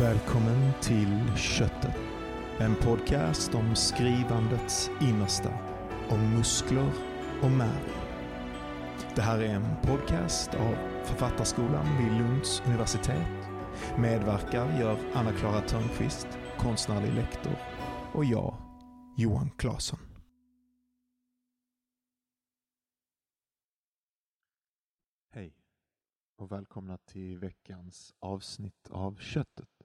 Välkommen till Köttet. En podcast om skrivandets innersta. Om muskler och märg. Det här är en podcast av Författarskolan vid Lunds universitet. Medverkar gör Anna-Klara Törnqvist, konstnärlig lektor, och jag, Johan Claesson. Hej och välkomna till veckans avsnitt av Köttet.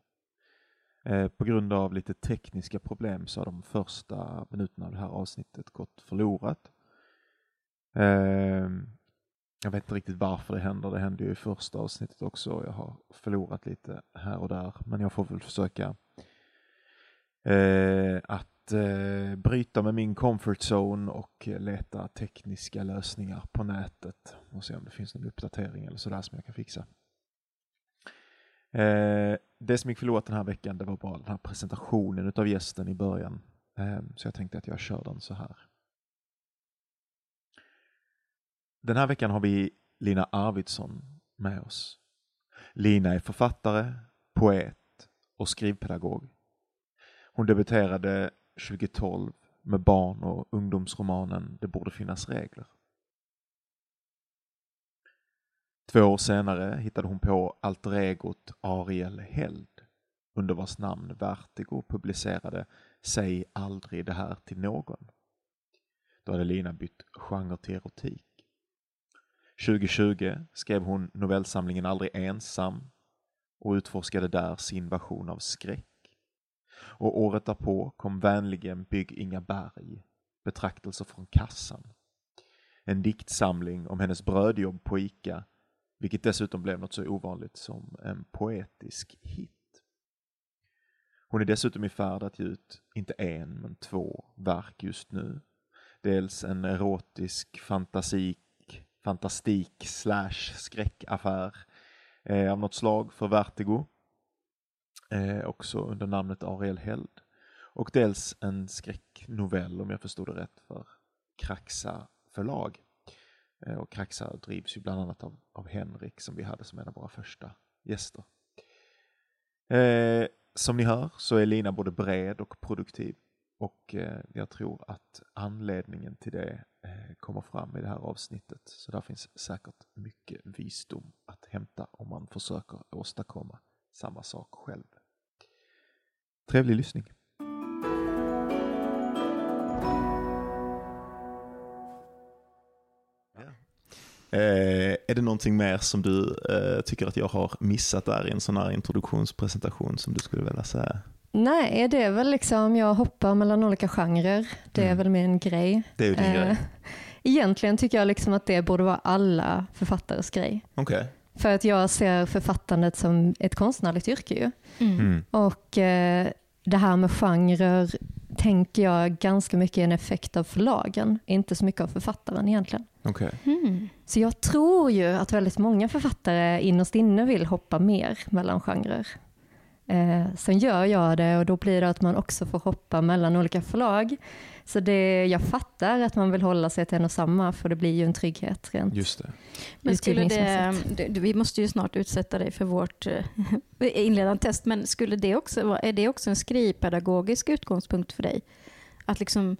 Eh, på grund av lite tekniska problem så har de första minuterna av det här avsnittet gått förlorat. Ehm, jag vet inte riktigt varför det händer. Det hände ju i första avsnittet också. Jag har förlorat lite här och där, men jag får väl försöka eh, att eh, bryta med min comfort zone och leta tekniska lösningar på nätet och se om det finns någon uppdatering eller sådär som jag kan fixa. Eh, det som gick förlorat den här veckan det var bara den här presentationen utav gästen i början. Eh, så jag tänkte att jag kör den så här. Den här veckan har vi Lina Arvidsson med oss. Lina är författare, poet och skrivpedagog. Hon debuterade 2012 med barn och ungdomsromanen Det borde finnas regler. Två år senare hittade hon på alter egot Ariel Held under vars namn Vertigo publicerade Säg aldrig det här till någon. Då hade Lina bytt genre till erotik. 2020 skrev hon novellsamlingen Aldrig ensam och utforskade där sin version av skräck. Och året därpå kom vänligen Bygg inga berg, betraktelser från kassan. En diktsamling om hennes brödjobb på ICA vilket dessutom blev något så ovanligt som en poetisk hit. Hon är dessutom i färd att ge ut, inte en, men två verk just nu. Dels en erotisk fantasik, fantastik slash skräckaffär eh, av något slag för Vertigo, eh, också under namnet Ariel Held. Och dels en skräcknovell, om jag förstod det rätt, för Kraxa förlag. Eh, och Kraxa drivs ju bland annat av, av Henrik som vi hade som en av våra första gäster. Eh, som ni hör så är Lina både bred och produktiv och eh, jag tror att anledningen till det eh, kommer fram i det här avsnittet. Så där finns säkert mycket visdom att hämta om man försöker åstadkomma samma sak själv. Trevlig lyssning! Eh, är det någonting mer som du eh, tycker att jag har missat där i en sån här introduktionspresentation som du skulle vilja säga? Nej, det är väl liksom, jag hoppar mellan olika genrer. Det är mm. väl min grej. Det är ju din eh, grej. Egentligen tycker jag liksom att det borde vara alla författares grej. Okay. För att jag ser författandet som ett konstnärligt yrke ju. Mm. Mm. Och eh, det här med genrer tänker jag ganska mycket är en effekt av förlagen, inte så mycket av författaren egentligen. Okay. Mm. Så jag tror ju att väldigt många författare innerst inne vill hoppa mer mellan genrer. Eh, sen gör jag det och då blir det att man också får hoppa mellan olika förlag. Så det, jag fattar att man vill hålla sig till en och samma för det blir ju en trygghet rent Just det. Men skulle det, det, vi måste ju snart utsätta dig för vårt eh, inledande test, men skulle det också, är det också en skrivpedagogisk utgångspunkt för dig? Att, liksom,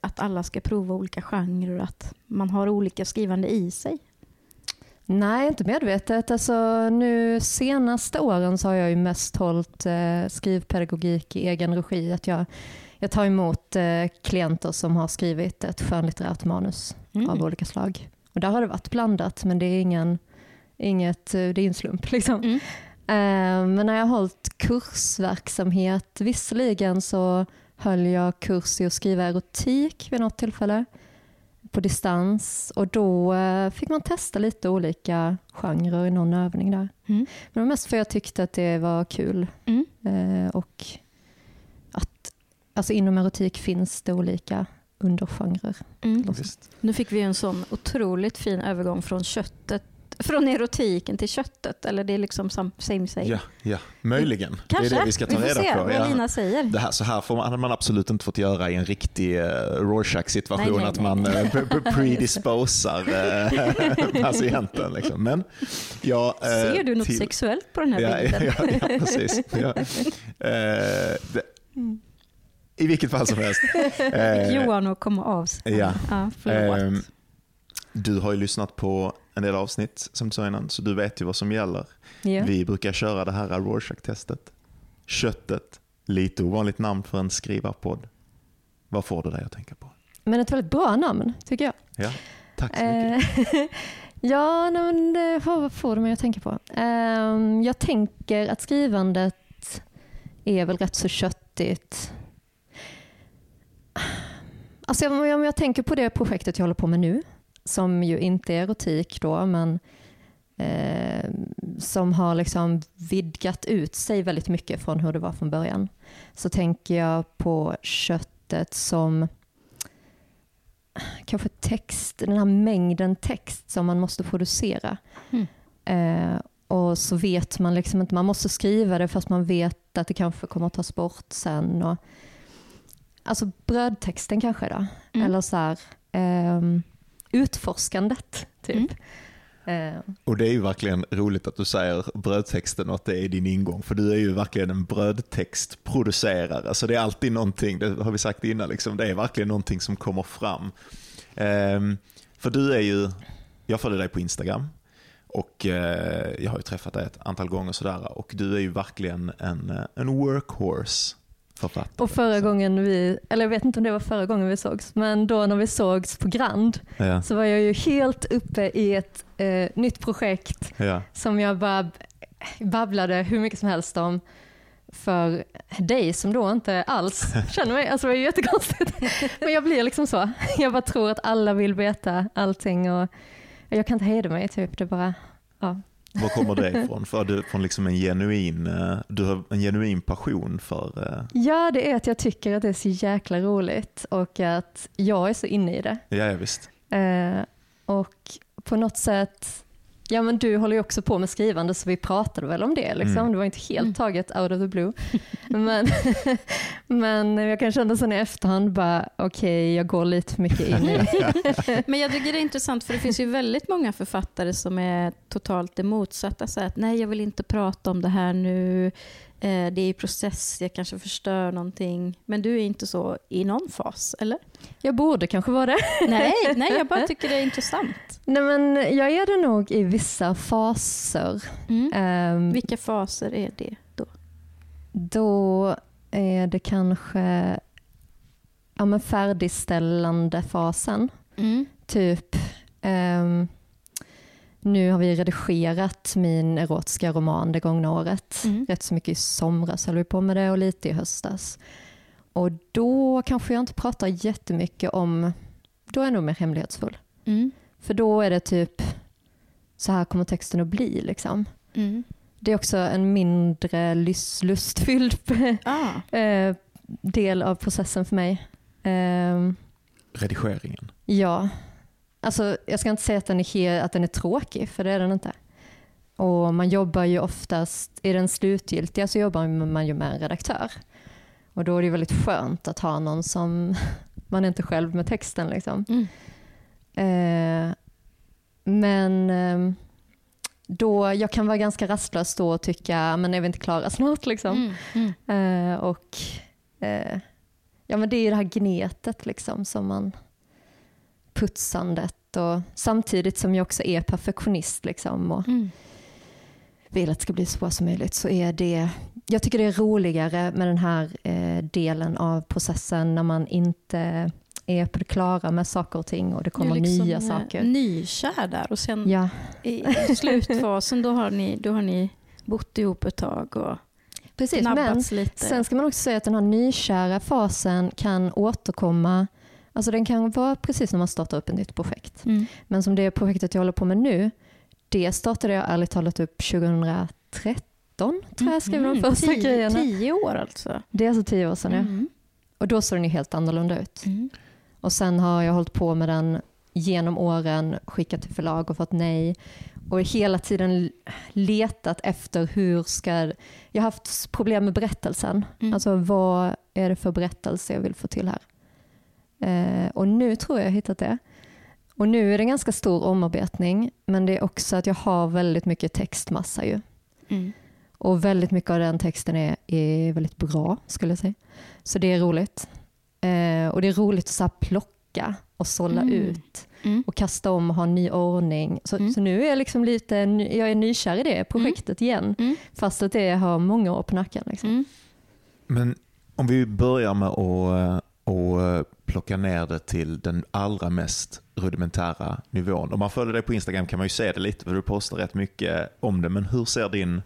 att alla ska prova olika genrer och att man har olika skrivande i sig? Nej, inte medvetet. Alltså, nu senaste åren så har jag ju mest hållit eh, skrivpedagogik i egen regi. Att jag, jag tar emot eh, klienter som har skrivit ett skönlitterärt manus mm. av olika slag. Och där har det varit blandat, men det är, ingen, inget, eh, det är en slump. Liksom. Mm. Eh, men när jag har hållit kursverksamhet, visserligen så höll jag kurs i att skriva erotik vid något tillfälle på distans och då eh, fick man testa lite olika genrer i någon övning där. Mm. Men det var mest för att jag tyckte att det var kul. Mm. Eh, och att alltså inom erotik finns det olika undergenrer. Mm. Nu fick vi en sån otroligt fin övergång från köttet Från erotiken till köttet, eller det är liksom same same? Ja, ja, möjligen. Kanske. Det är det vi ska ta vi reda se på. vad Ja. Lina säger. Det här, så här får man, man absolut inte fått göra i en riktig uh, Rorschach-situation, att man uh, pre- pre- predisposar uh, patienten. Liksom. Men, ja, eh, Ser du något till- sexuellt på den här ja, bilden? ja, ja, precis. Ja. Eh, det, I vilket fall som helst. Eh, Johan och komma av sig. Ja. ja förlåt. Du har ju lyssnat på en del avsnitt som du sa innan, så du vet ju vad som gäller. Ja. Vi brukar köra det här Rorschach-testet. Köttet, lite ovanligt namn för en skrivarpodd. Vad får du dig att tänka på? Men ett väldigt bra namn tycker jag. Ja, tack så mycket. Eh, ja, men det, vad får det mig att tänka på? Ehm, jag tänker att skrivandet är väl rätt så köttigt. Alltså om jag, om jag tänker på det projektet jag håller på med nu, som ju inte är erotik då, men eh, som har liksom vidgat ut sig väldigt mycket från hur det var från början, så tänker jag på köttet som kanske text, den här mängden text som man måste producera. Mm. Eh, och så vet man liksom inte, man måste skriva det fast man vet att det kanske kommer att tas bort sen. Och, alltså brödtexten kanske då, Mm. eller så här, ehm, utforskandet typ. Mm. Eh, Och det är ju verkligen roligt att du säger brödtexten och att det är din ingång. För du är ju verkligen en brödtextproducerare. Så det är alltid någonting, det har vi sagt innan, liksom, det är verkligen någonting som kommer fram. Ehm, för du är ju, jag följer dig på Instagram och eh, jag har ju träffat dig ett antal gånger sådär. Och du är ju verkligen en, eh, en workhorse författare. och förra gången vi, eller jag vet inte om det var förra gången vi sågs, men då när vi sågs på Grand Ja, så var jag ju helt uppe i ett eh, nytt projekt ja. som jag bara babblade hur mycket som helst om för dig som då inte alls känner mig. Alltså det var ju jättekonstigt. Men jag blir liksom så. Jag bara tror att alla vill veta allting och jag kan inte hejda mig. Typ. Det bara, ja. Var kommer det ifrån? För du från liksom en genuin, eh, du har en genuin passion för eh, ja, det är att jag tycker att det är så jäkla roligt och att jag är så inne i det. Ja, ja visst. Eh, och på något sätt, ja men du håller ju också på med skrivande så vi pratade väl om det. Liksom. Mm. Det var inte helt Mm. taget out of the blue. men, men jag kan känna sen i efterhand bara, okej jag går lite för mycket in i Men jag tycker det är intressant för det finns ju väldigt många författare som är totalt det motsatta. Så att, nej, jag vill inte prata om det här nu. Eh, det är i process, jag kanske förstör någonting. Men du är inte så i någon fas, eller? Jag borde kanske vara det. Nej, nej jag bara tycker det är intressant. Nej men jag är det nog i vissa faser. Mm. Ehm, Vilka faser är det då? Då är det kanske ja, men färdigställande fasen. Mm. Typ, ehm, nu har vi redigerat min erotiska roman det gångna året. Mm. Rätt så mycket i somras höll vi på med det och lite i höstas. Och då kanske jag inte pratar jättemycket om, då är jag nog mer hemlighetsfull. Mm. För då är det typ, så här kommer texten att bli liksom. Mm. Det är också en mindre lust, lustfylld Ah. eh, del av processen för mig. Ehm, Redigeringen. Ja, alltså jag ska inte säga att den, är he- att den är tråkig, för det är den inte. Och man jobbar ju oftast, i den slutgiltiga så jobbar man ju med en redaktör. Och då är det väldigt skönt att ha någon som, man är inte själv med texten liksom. Mm. Eh, men eh, då, jag kan vara ganska rastlös då och tycka, men är vi inte klara snart liksom? Mm. Mm. Eh, och eh, ja, men det är ju det här gnetet liksom som man putsandet och samtidigt som jag också är perfektionist liksom och Mm. vill att det ska bli så bra som möjligt så är det jag tycker det är roligare med den här eh, delen av processen när man inte är på det klara med saker och ting och det kommer liksom, nya eh, saker. Nykär där och sen Ja, i slutfasen då har, ni, då har ni bott ihop ett tag och precis. Men lite. Sen ska man också säga att den här nykära fasen kan återkomma. Alltså den kan vara precis när man startar upp ett nytt projekt. Mm. Men som det projektet jag håller på med nu, det startade jag ärligt talat upp 2013, tror jag skrev de Mhm. första tio, grejerna. Tio år alltså. Det är alltså tio år sedan. Ja. Mm. Och då såg den ju helt annorlunda ut. Mm. Och sen har jag hållit på med den genom åren, skickat till förlag och fått nej. och hela tiden letat efter hur ska... Jag har haft problem med berättelsen. Mm. Alltså vad är det för berättelse jag vill få till här? Eh, och nu tror jag jag har hittat det. Och nu är det en ganska stor omarbetning, men det är också att jag har väldigt mycket textmassa ju. Mm. Och väldigt mycket av den texten är, är väldigt bra, skulle jag säga. Så det är roligt. Eh, och det är roligt att så plocka och sålla Mm. ut Mm. och kasta om och ha en ny ordning. Så, Mm. så nu är jag liksom lite jag är nykär i det projektet igen, Mm. fast att det har många år på nacken. Liksom. Mm. Men om vi börjar med att, eh, att plocka ner det till den allra mest rudimentära nivån. Om man följer dig på Instagram kan man ju se det lite, för du postar rätt mycket om det. Men hur ser din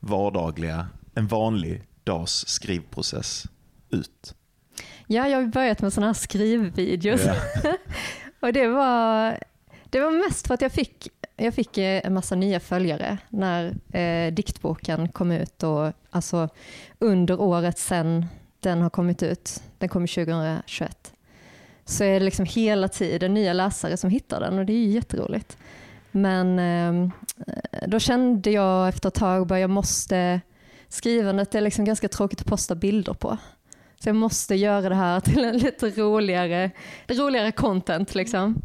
vardagliga, en vanlig dags skrivprocess ut? Ja, jag har börjat med sådana här skrivvideos. Ja. Och det var, det var mest för att jag fick, jag fick eh, en massa nya följare när eh, diktboken kom ut. Och, alltså, under året sen den har kommit ut, den kom 2021, så är det liksom hela tiden nya läsare som hittar den och det är ju jätteroligt. Men eh, då kände jag efter ett tag att jag måste, skrivandet är liksom ganska tråkigt att posta bilder på. Så jag måste göra det här till en lite roligare, roligare content. Liksom.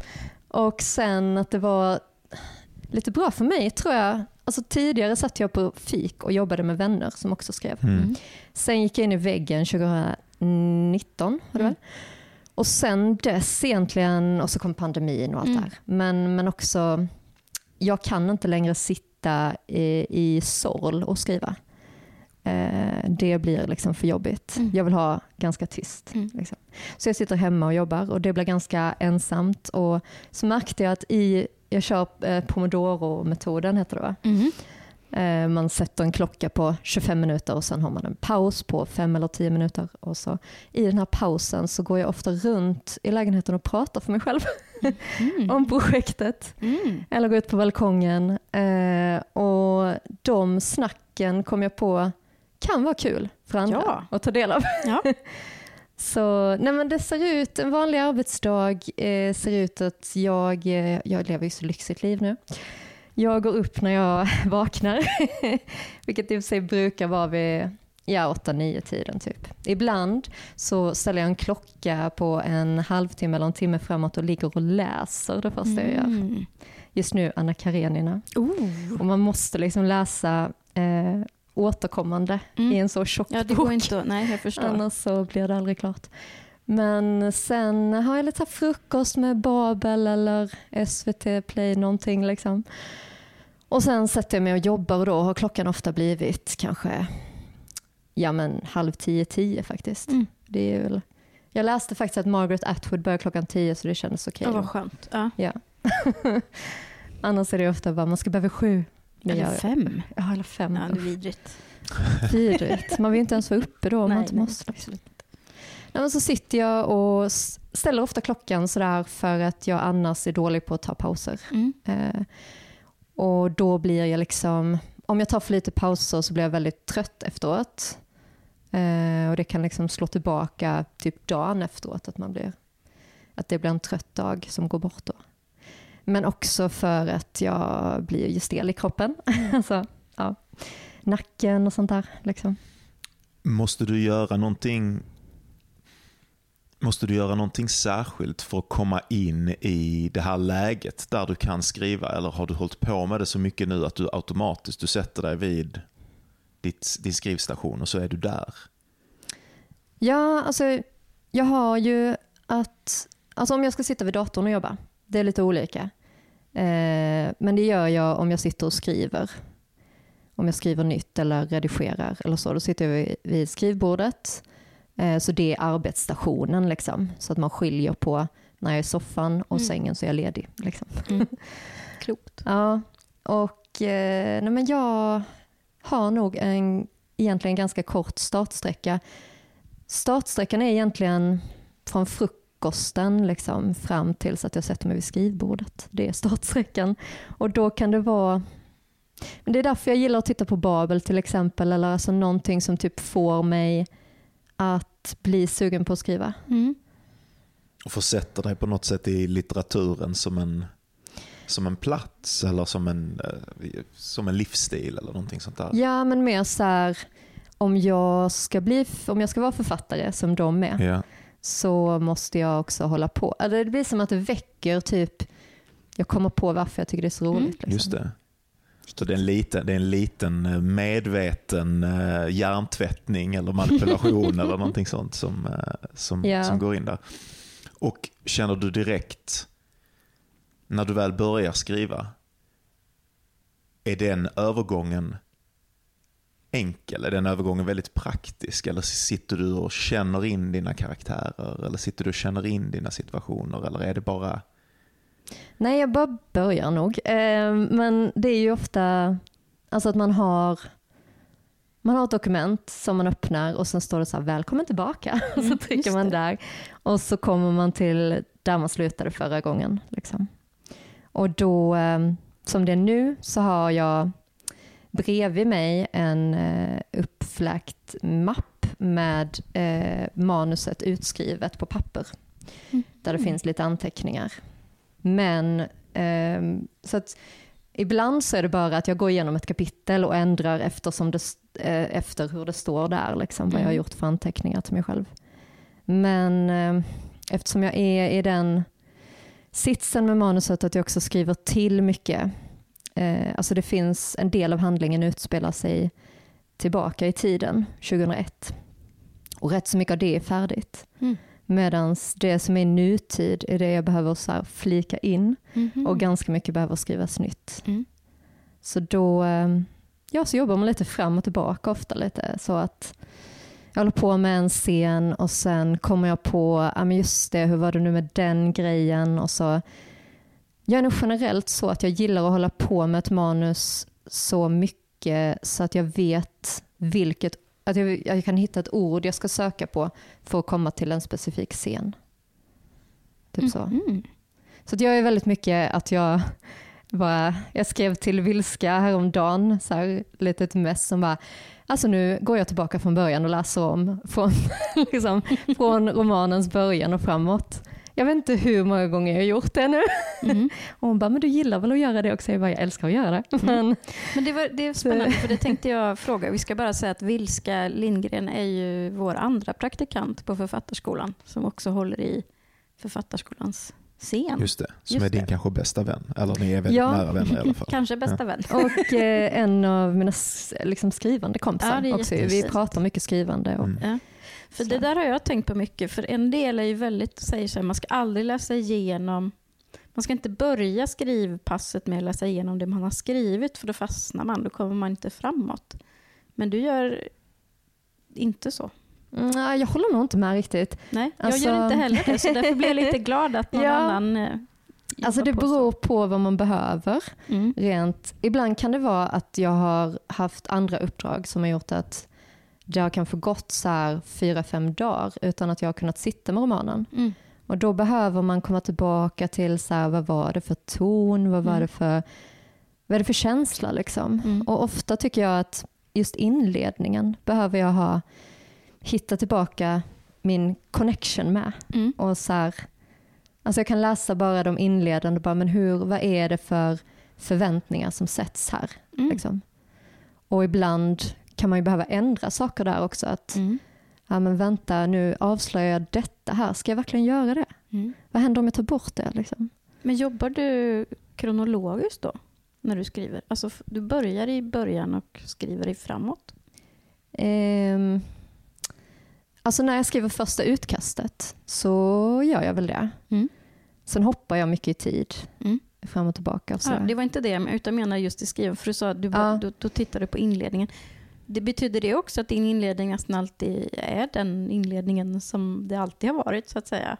Och sen att det var lite bra för mig tror jag. Alltså tidigare satt jag på fik och jobbade med vänner som också skrev. Mm. Sen gick jag in i väggen 2019. Var det Mm. väl? Och sen dess egentligen, och så kom pandemin och allt Mm. det här. Men, men också, jag kan inte längre sitta i, i sorl och skriva. Eh, det blir liksom för jobbigt. Mm. Jag vill ha ganska tyst. Mm. Liksom. Så jag sitter hemma och jobbar och det blir ganska ensamt. Och så märkte jag att i, jag kör eh, pomodoro-metoden heter det va? Eh, Man sätter en klocka på 25 minuter och sen har man en paus på 5 eller 10 minuter. Och så I den här pausen så går jag ofta runt i lägenheten och pratar för mig själv Mm. om projektet. Mm. Eller går ut på balkongen. Eh, Och de snacken kom jag på kan vara kul för andra Ja. att ta del av. Ja. Så nej men det ser ut, en vanlig arbetsdag eh, ser ut att jag, eh, jag lever ju så lyxigt liv nu. Jag går upp när jag vaknar, vilket i och för sig brukar vara vid ja, 8-9 tiden typ. Ibland så ställer jag en klocka på en halvtimme eller en timme framåt och ligger och läser det första jag gör. Mm. Just nu Anna Karenina. Oh. Och man måste liksom läsa eh, återkommande Mm. i en så tjock Ja, det bok. går inte att... Nej, jag förstår. Annars så blir det aldrig klart. Men sen har jag lite frukost med Babel eller SVT Play någonting liksom. Och sen sätter jag mig och jobbar och då har klockan ofta blivit kanske ja men halv tio, tio faktiskt. Mm. Det är väl, jag läste faktiskt att Margaret Atwood börjar klockan tio så det kändes okej. Ja, då. vad skönt. Ja. Ja. Annars är det ofta bara man ska behöva sju. Eller jag. fem. Ja, eller fem. Ja, det är vidrigt. Vidrigt. Man vill inte ens vara uppe då om man inte måste. absolut. Nej, men så sitter jag och ställer ofta klockan sådär för att jag annars är dålig på att ta pauser. Mm. Eh, och då blir jag liksom, om jag tar för lite pauser så blir jag väldigt trött efteråt. Eh, och det kan liksom slå tillbaka typ dagen efteråt, att man blir, att det blir en trött dag som går bort då. Men också för att jag blir ju stel i kroppen. alltså, ja. Nacken och sånt där. Liksom. Måste du göra någonting Måste du göra någonting särskilt för att komma in i det här läget där du kan skriva? Eller har du hållit på med det så mycket nu att du automatiskt du sätter dig vid ditt, din skrivstation och så är du där? Ja, alltså jag har ju att, alltså om jag ska sitta vid datorn och jobba, det är lite olika. Eh, men det gör jag om jag sitter och skriver. Om jag skriver nytt eller redigerar eller så, då sitter jag vid, vid skrivbordet. Eh, så det är arbetsstationen liksom, så att man skiljer på när jag är i soffan och Mm. sängen så är jag ledig. Liksom. Mm. Klokt. Ja, och eh, nej men jag har nog en egentligen ganska kort startsträcka. Startsträckan är egentligen från frukosten liksom, fram tills att jag sätter mig vid skrivbordet. Det är startsträckan. Och då kan det vara men det är därför jag gillar att titta på Babel till exempel, eller alltså någonting som typ får mig att bli sugen på att skriva. Mm. Och försätter dig på något sätt i litteraturen som en... som en plats eller som en, eh, som en livsstil eller någonting sånt där? Ja, men mer så här, om jag ska, bli, om jag ska vara författare som de är, Ja. så måste jag också hålla på. Alltså, det blir som att det väcker typ, jag kommer på varför jag tycker det är så roligt. Mm, liksom. Just det. Så det är en liten, det är en liten eh, medveten eh, hjärntvättning eller manipulation eller någonting sånt som, eh, som, Ja. som går in där. Och känner du direkt, när du väl börjar skriva, är den övergången enkel? Är den övergången väldigt praktisk? Eller sitter du och känner in dina karaktärer? Eller sitter du och känner in dina situationer? Eller är det bara... Nej, jag bara börjar nog. Eh, men det är ju ofta alltså att man har man har ett dokument som man öppnar och sen står det så här välkommen tillbaka. Och så Mm, trycker man där och så kommer man till där man slutade förra gången. Liksom. Och då, eh, som det är nu, så har jag bredvid mig en eh, uppfläkt mapp med eh, manuset utskrivet på papper. Mm. Där det finns lite anteckningar. Men ehm, så att ibland så är det bara att jag går igenom ett kapitel och ändrar eftersom det, eh, efter hur det står där, liksom, vad jag har Mm. gjort för anteckningar till mig själv. Men eh, eftersom jag är i den sitsen med manuset att jag också skriver till mycket, eh, alltså det finns en del av handlingen utspelar sig tillbaka i tiden, 2001. Och rätt så mycket av det är färdigt. Mm. Medan det som är nutid är det jag behöver så här flika in Mhm. och ganska mycket behöver skrivas nytt. Mm. Så då eh, ja, så jobbar man lite fram och tillbaka ofta lite så att jag håller på med en scen och sen kommer jag på, ja men just det, hur var det nu med den grejen och så. Jag är nog generellt så att jag gillar att hålla på med ett manus så mycket så att jag vet vilket, att jag, jag kan hitta ett ord jag ska söka på för att komma till en specifik scen. Typ så. Mhm. Så jag är väldigt mycket att jag bara, jag skrev till Vilska häromdagen, så här, lite ett mess som bara, alltså nu går jag tillbaka från början och läser om från, liksom, från romanens början och framåt. Jag vet inte hur många gånger jag har gjort det nu. Mhm. Och hon bara, men du gillar väl att göra det också? Jag bara, jag älskar att göra det. Men, Men det, var, det är spännande, för det tänkte jag fråga. Vi ska bara säga att Vilska Lindgren är ju vår andra praktikant på Författarskolan, som också håller i Författarskolans scen. Just det, som Just är din det. kanske bästa vän. Eller ni är väldigt Ja. nära vänner i alla fall. Kanske bästa vän. och eh, en av mina liksom, skrivande kompisar Ja, också. Vi pratar mycket skrivande. Och, Mm. För Så. det där har jag tänkt på mycket, för en del är ju väldigt, säger så här, man ska aldrig läsa igenom, man ska inte börja skrivpasset med att läsa igenom det man har skrivit, för då fastnar man, då kommer man inte framåt. Men du gör inte så. Mm, nej, jag håller nog inte med riktigt. Nej, jag Alltså- gör inte heller det, så därför blir jag lite glad att någon Ja. annan eh, Alltså det beror på vad man behöver. Mm. Rent, ibland kan det vara att jag har haft andra uppdrag som har gjort att det har kanske gått så här fyra, fem dagar utan att jag har kunnat sitta med romanen. Mm. Och då behöver man komma tillbaka till så här, vad var det för ton, vad var Mm. det för, vad är det för känsla liksom. Mm. Och ofta tycker jag att just inledningen behöver jag ha, hitta tillbaka min connection med. Mm. Och så här, alltså jag kan läsa bara de inledande, bara, men hur, vad är det för förväntningar som sätts här? Mm. Liksom. Och ibland kan man ju behöva ändra saker där också. Att, Mm. ja men vänta, nu avslöjar jag detta här, ska jag verkligen göra det? Mm. Vad händer om jag tar bort det? Liksom? Men jobbar du kronologiskt då, när du skriver? Alltså, du börjar i början och skriver i framåt? Ehm, alltså när jag skriver första utkastet så gör jag väl det. Mm. Sen hoppar jag mycket i tid, Mm. fram och tillbaka. Och Ja, det var inte det, utan jag menar just i skriven. För du sa att du Ja. då, då tittar du på inledningen. Det betyder det också att din inledning nästan alltid är den inledningen som det alltid har varit, så att säga?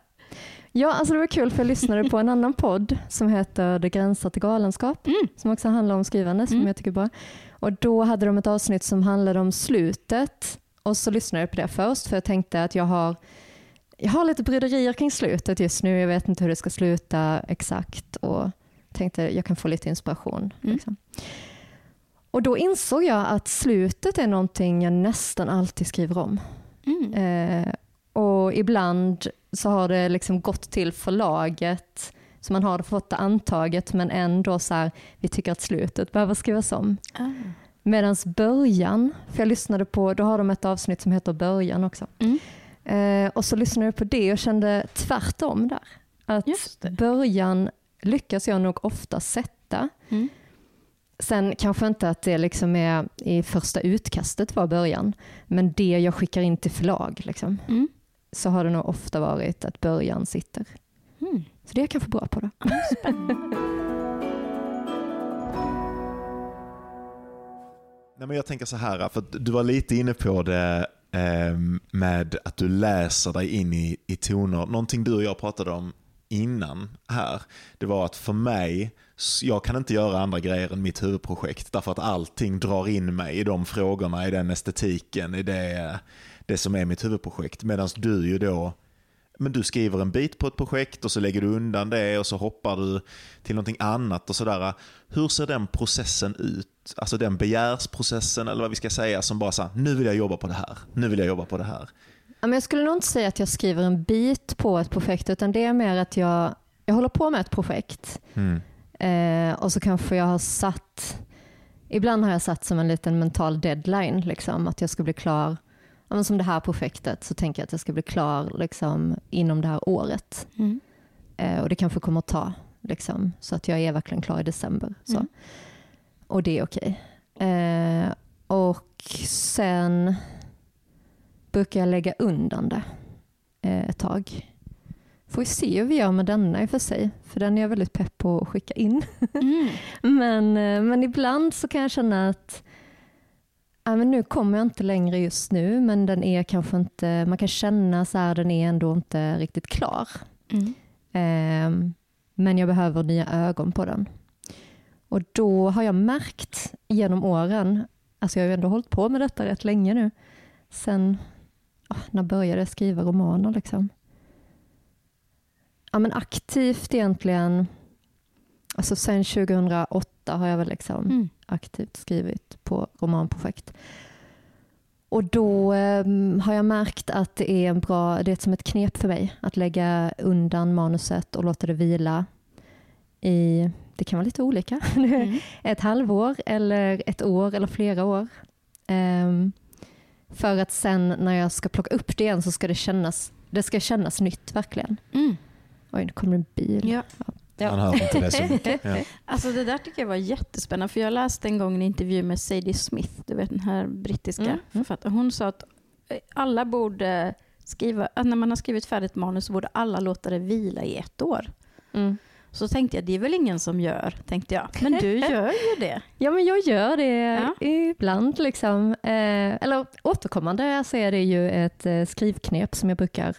Ja, alltså det var kul för jag lyssnade på en annan podd som heter Det gränsar till galenskap, Mm. som också handlar om skrivande, som Mm. jag tycker är bra. Och då hade de ett avsnitt som handlade om slutet och så lyssnade jag på det först för jag tänkte att jag har, jag har lite bryderier kring slutet just nu. Jag vet inte hur det ska sluta exakt och tänkte jag kan få lite inspiration. Mm. Och då insåg jag att slutet är någonting jag nästan alltid skriver om. Mm. Eh, och ibland så har det liksom gått till förlaget Så man har fått det antaget men ändå så här, vi tycker att slutet behöver skrivas om. Ah. Medan början, för jag lyssnade på, då har de ett avsnitt som heter början också. Mm. Eh, och så lyssnade jag på det och kände tvärtom där. Att början lyckas jag nog ofta sätta. Mm. Sen kanske inte att det liksom är i första utkastet var början, men det jag skickar in till förlag liksom, Mm. så har det nog ofta varit att början sitter. Mm. Så det är jag kanske bra på då. Nej, men jag tänker så här, för att du var lite inne på det eh, med att du läser dig in i, i toner. Någonting du och jag pratade om innan här, det var att för mig, jag kan inte göra andra grejer än mitt huvudprojekt därför att allting drar in mig i de frågorna, i den estetiken, i det, det som är mitt huvudprojekt. Medan du ju då men du skriver en bit på ett projekt och så lägger du undan det och så hoppar du till någonting annat och sådär. Hur ser den processen ut? Alltså den begärsprocessen eller vad vi ska säga som bara så nu vill jag jobba på det här, nu vill jag jobba på det här. Jag skulle nog inte säga att jag skriver en bit på ett projekt, utan det är mer att jag, jag håller på med ett projekt Mm. Eh, och så kanske jag har satt, ibland har jag satt som en liten mental deadline, liksom, att jag ska bli klar, ja, men som det här projektet så tänker jag att jag ska bli klar liksom, inom det här året. Mm. Eh, och det kanske kommer att ta, liksom, så att jag är verkligen klar i december. Så. Mm. Och det är okej. Eh, och sen brukar jag lägga undan det eh, ett tag. Får vi se hur vi gör med denna i och för sig, för den är jag väldigt pepp på att skicka in. Mm. Men, eh, men ibland så kan jag känna att ja, men nu kommer jag inte längre just nu, men den är kanske inte, man kan känna så här, den är ändå inte riktigt klar. Mm. Ehm, men jag behöver nya ögon på den. Och då har jag märkt genom åren, alltså jag har ju ändå hållit på med detta rätt länge nu, sen, ah, när började jag skriva romaner liksom? Ja men aktivt egentligen, alltså sen 2008 har jag väl liksom Mm. aktivt skrivit på romanprojekt. Och då ehm, har jag märkt att det är en bra, det är som ett knep för mig att lägga undan manuset och låta det vila i, det kan vara lite olika, Mm. ett halvår eller ett år eller flera år. Ehm, för att sen när jag ska plocka upp det igen så ska det kännas, det ska kännas nytt verkligen. Mm. Oj, nu kommer en bil. Ja. Ja. Man hör inte det så mycket. Ja. Alltså det där tycker jag var jättespännande, för jag läste en gång en intervju med Sadie Smith, du vet den här brittiska Mm. författaren. Hon sa att eh, alla borde skriva, att när man har skrivit färdigt manus så borde alla låta det vila i ett år. Mm. Så tänkte jag, det är väl ingen som gör, tänkte jag. Men du gör ju det. Ja, men jag gör det Ja. ibland. Liksom. Eh, eller återkommande så är det ju ett eh, skrivknep som jag brukar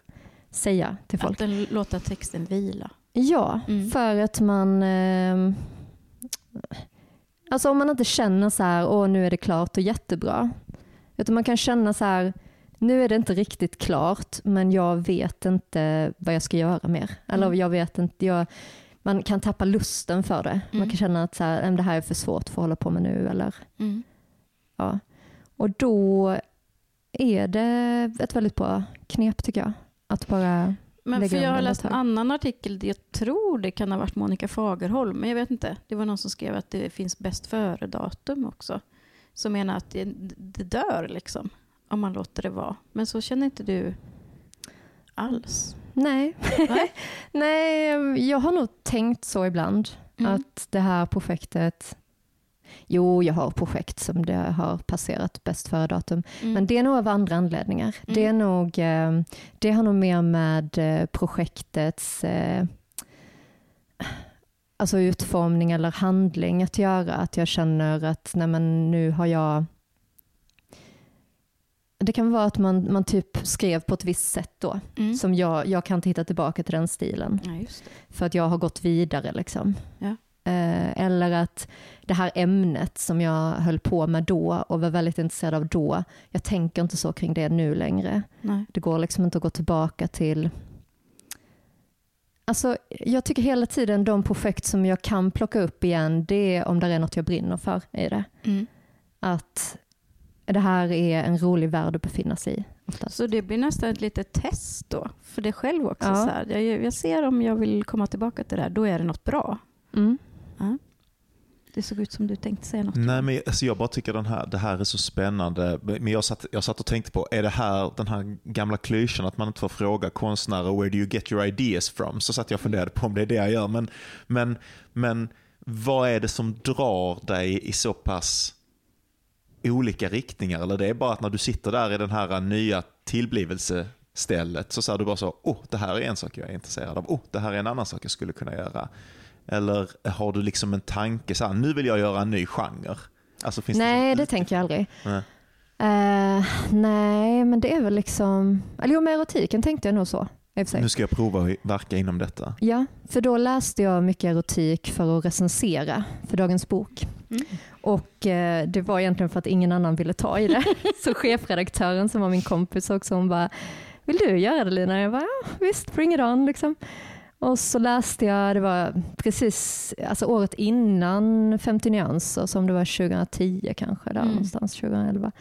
säga till folk. Att låta texten vila. Ja, Mm. för att man... Eh, alltså om man inte känner så här, åh nu är det klart och jättebra. Utan man kan känna så här, nu är det inte riktigt klart, men jag vet inte vad jag ska göra mer. Eller Mm. jag vet inte, jag, man kan tappa lusten för det. Man Mm. kan känna att så här, "Nej, men det här är för svårt för att hålla på med nu. Eller, Mm. ja. Och då är det ett väldigt bra knep tycker jag. Att bara Men för jag har läst en annan artikel, jag tror det kan ha varit Monica Fagerholm, men jag vet inte. Det var någon som skrev att det finns bäst före-datum också. Som menar att det, det dör liksom, om man låter det vara. Men så känner inte du alls? Nej. Nej, jag har nog tänkt så ibland. Mm. Att det här projektet... Jo, jag har projekt som det har passerat bäst före datum. Mm. Men det är nog av andra anledningar. Mm. Det, är nog, eh, det har nog mer med eh, projektets eh, alltså utformning eller handling att göra. Att jag känner att nej men nu har jag... Det kan vara att man, man typ skrev på ett visst sätt då. Mm. Som jag, jag kan inte hitta tillbaka till den stilen. Ja. För att jag har gått vidare. Liksom. Ja. Eh, eller att det här ämnet som jag höll på med då och var väldigt intresserad av då, jag tänker inte så kring det nu längre. Nej. Det går liksom inte att gå tillbaka till... Alltså, jag tycker hela tiden de projekt som jag kan plocka upp igen, det är om det är något jag brinner för i det. Mm. Att det här är en rolig värld att befinna sig i. Oftast. Så det blir nästan ett litet test då, för dig själv också. Ja. Så här. Jag, jag ser om jag vill komma tillbaka till det här, då är det något bra. Mm. Det såg ut som du tänkte säga något. Nej, men alltså jag bara tycker den här, det här är så spännande. Men jag satt, jag satt och tänkte på, är det här den här gamla klyschan att man inte får fråga konstnärer where do you get your ideas from? Så satt jag och funderade på om det är det jag gör. Men, men, men vad är det som drar dig i så pass olika riktningar? Eller det är bara att när du sitter där i den här nya tillblivelsestället så säger du bara så, oh, det här är en sak jag är intresserad av. Oh, det här är en annan sak jag skulle kunna göra. Eller har du liksom en tanke, så här, nu vill jag göra en ny genre? Alltså, finns Nej, det, det tänker jag aldrig. Nej. Eh, nej, men det är väl liksom... Eller jo, med erotiken tänkte jag nog så. Nu ska jag prova att verka inom detta. Ja, för då läste jag mycket erotik för att recensera för Dagens Bok. Mm. Och eh, det var egentligen för att ingen annan ville ta i det. Så chefredaktören som var min kompis också, hon bara, vill du göra det Lina? Jag bara, ja, visst, bring it on. Liksom. Och så läste jag, det var precis alltså året innan 50 nyanser, som det var 2010 kanske, där Mm. någonstans, 2011.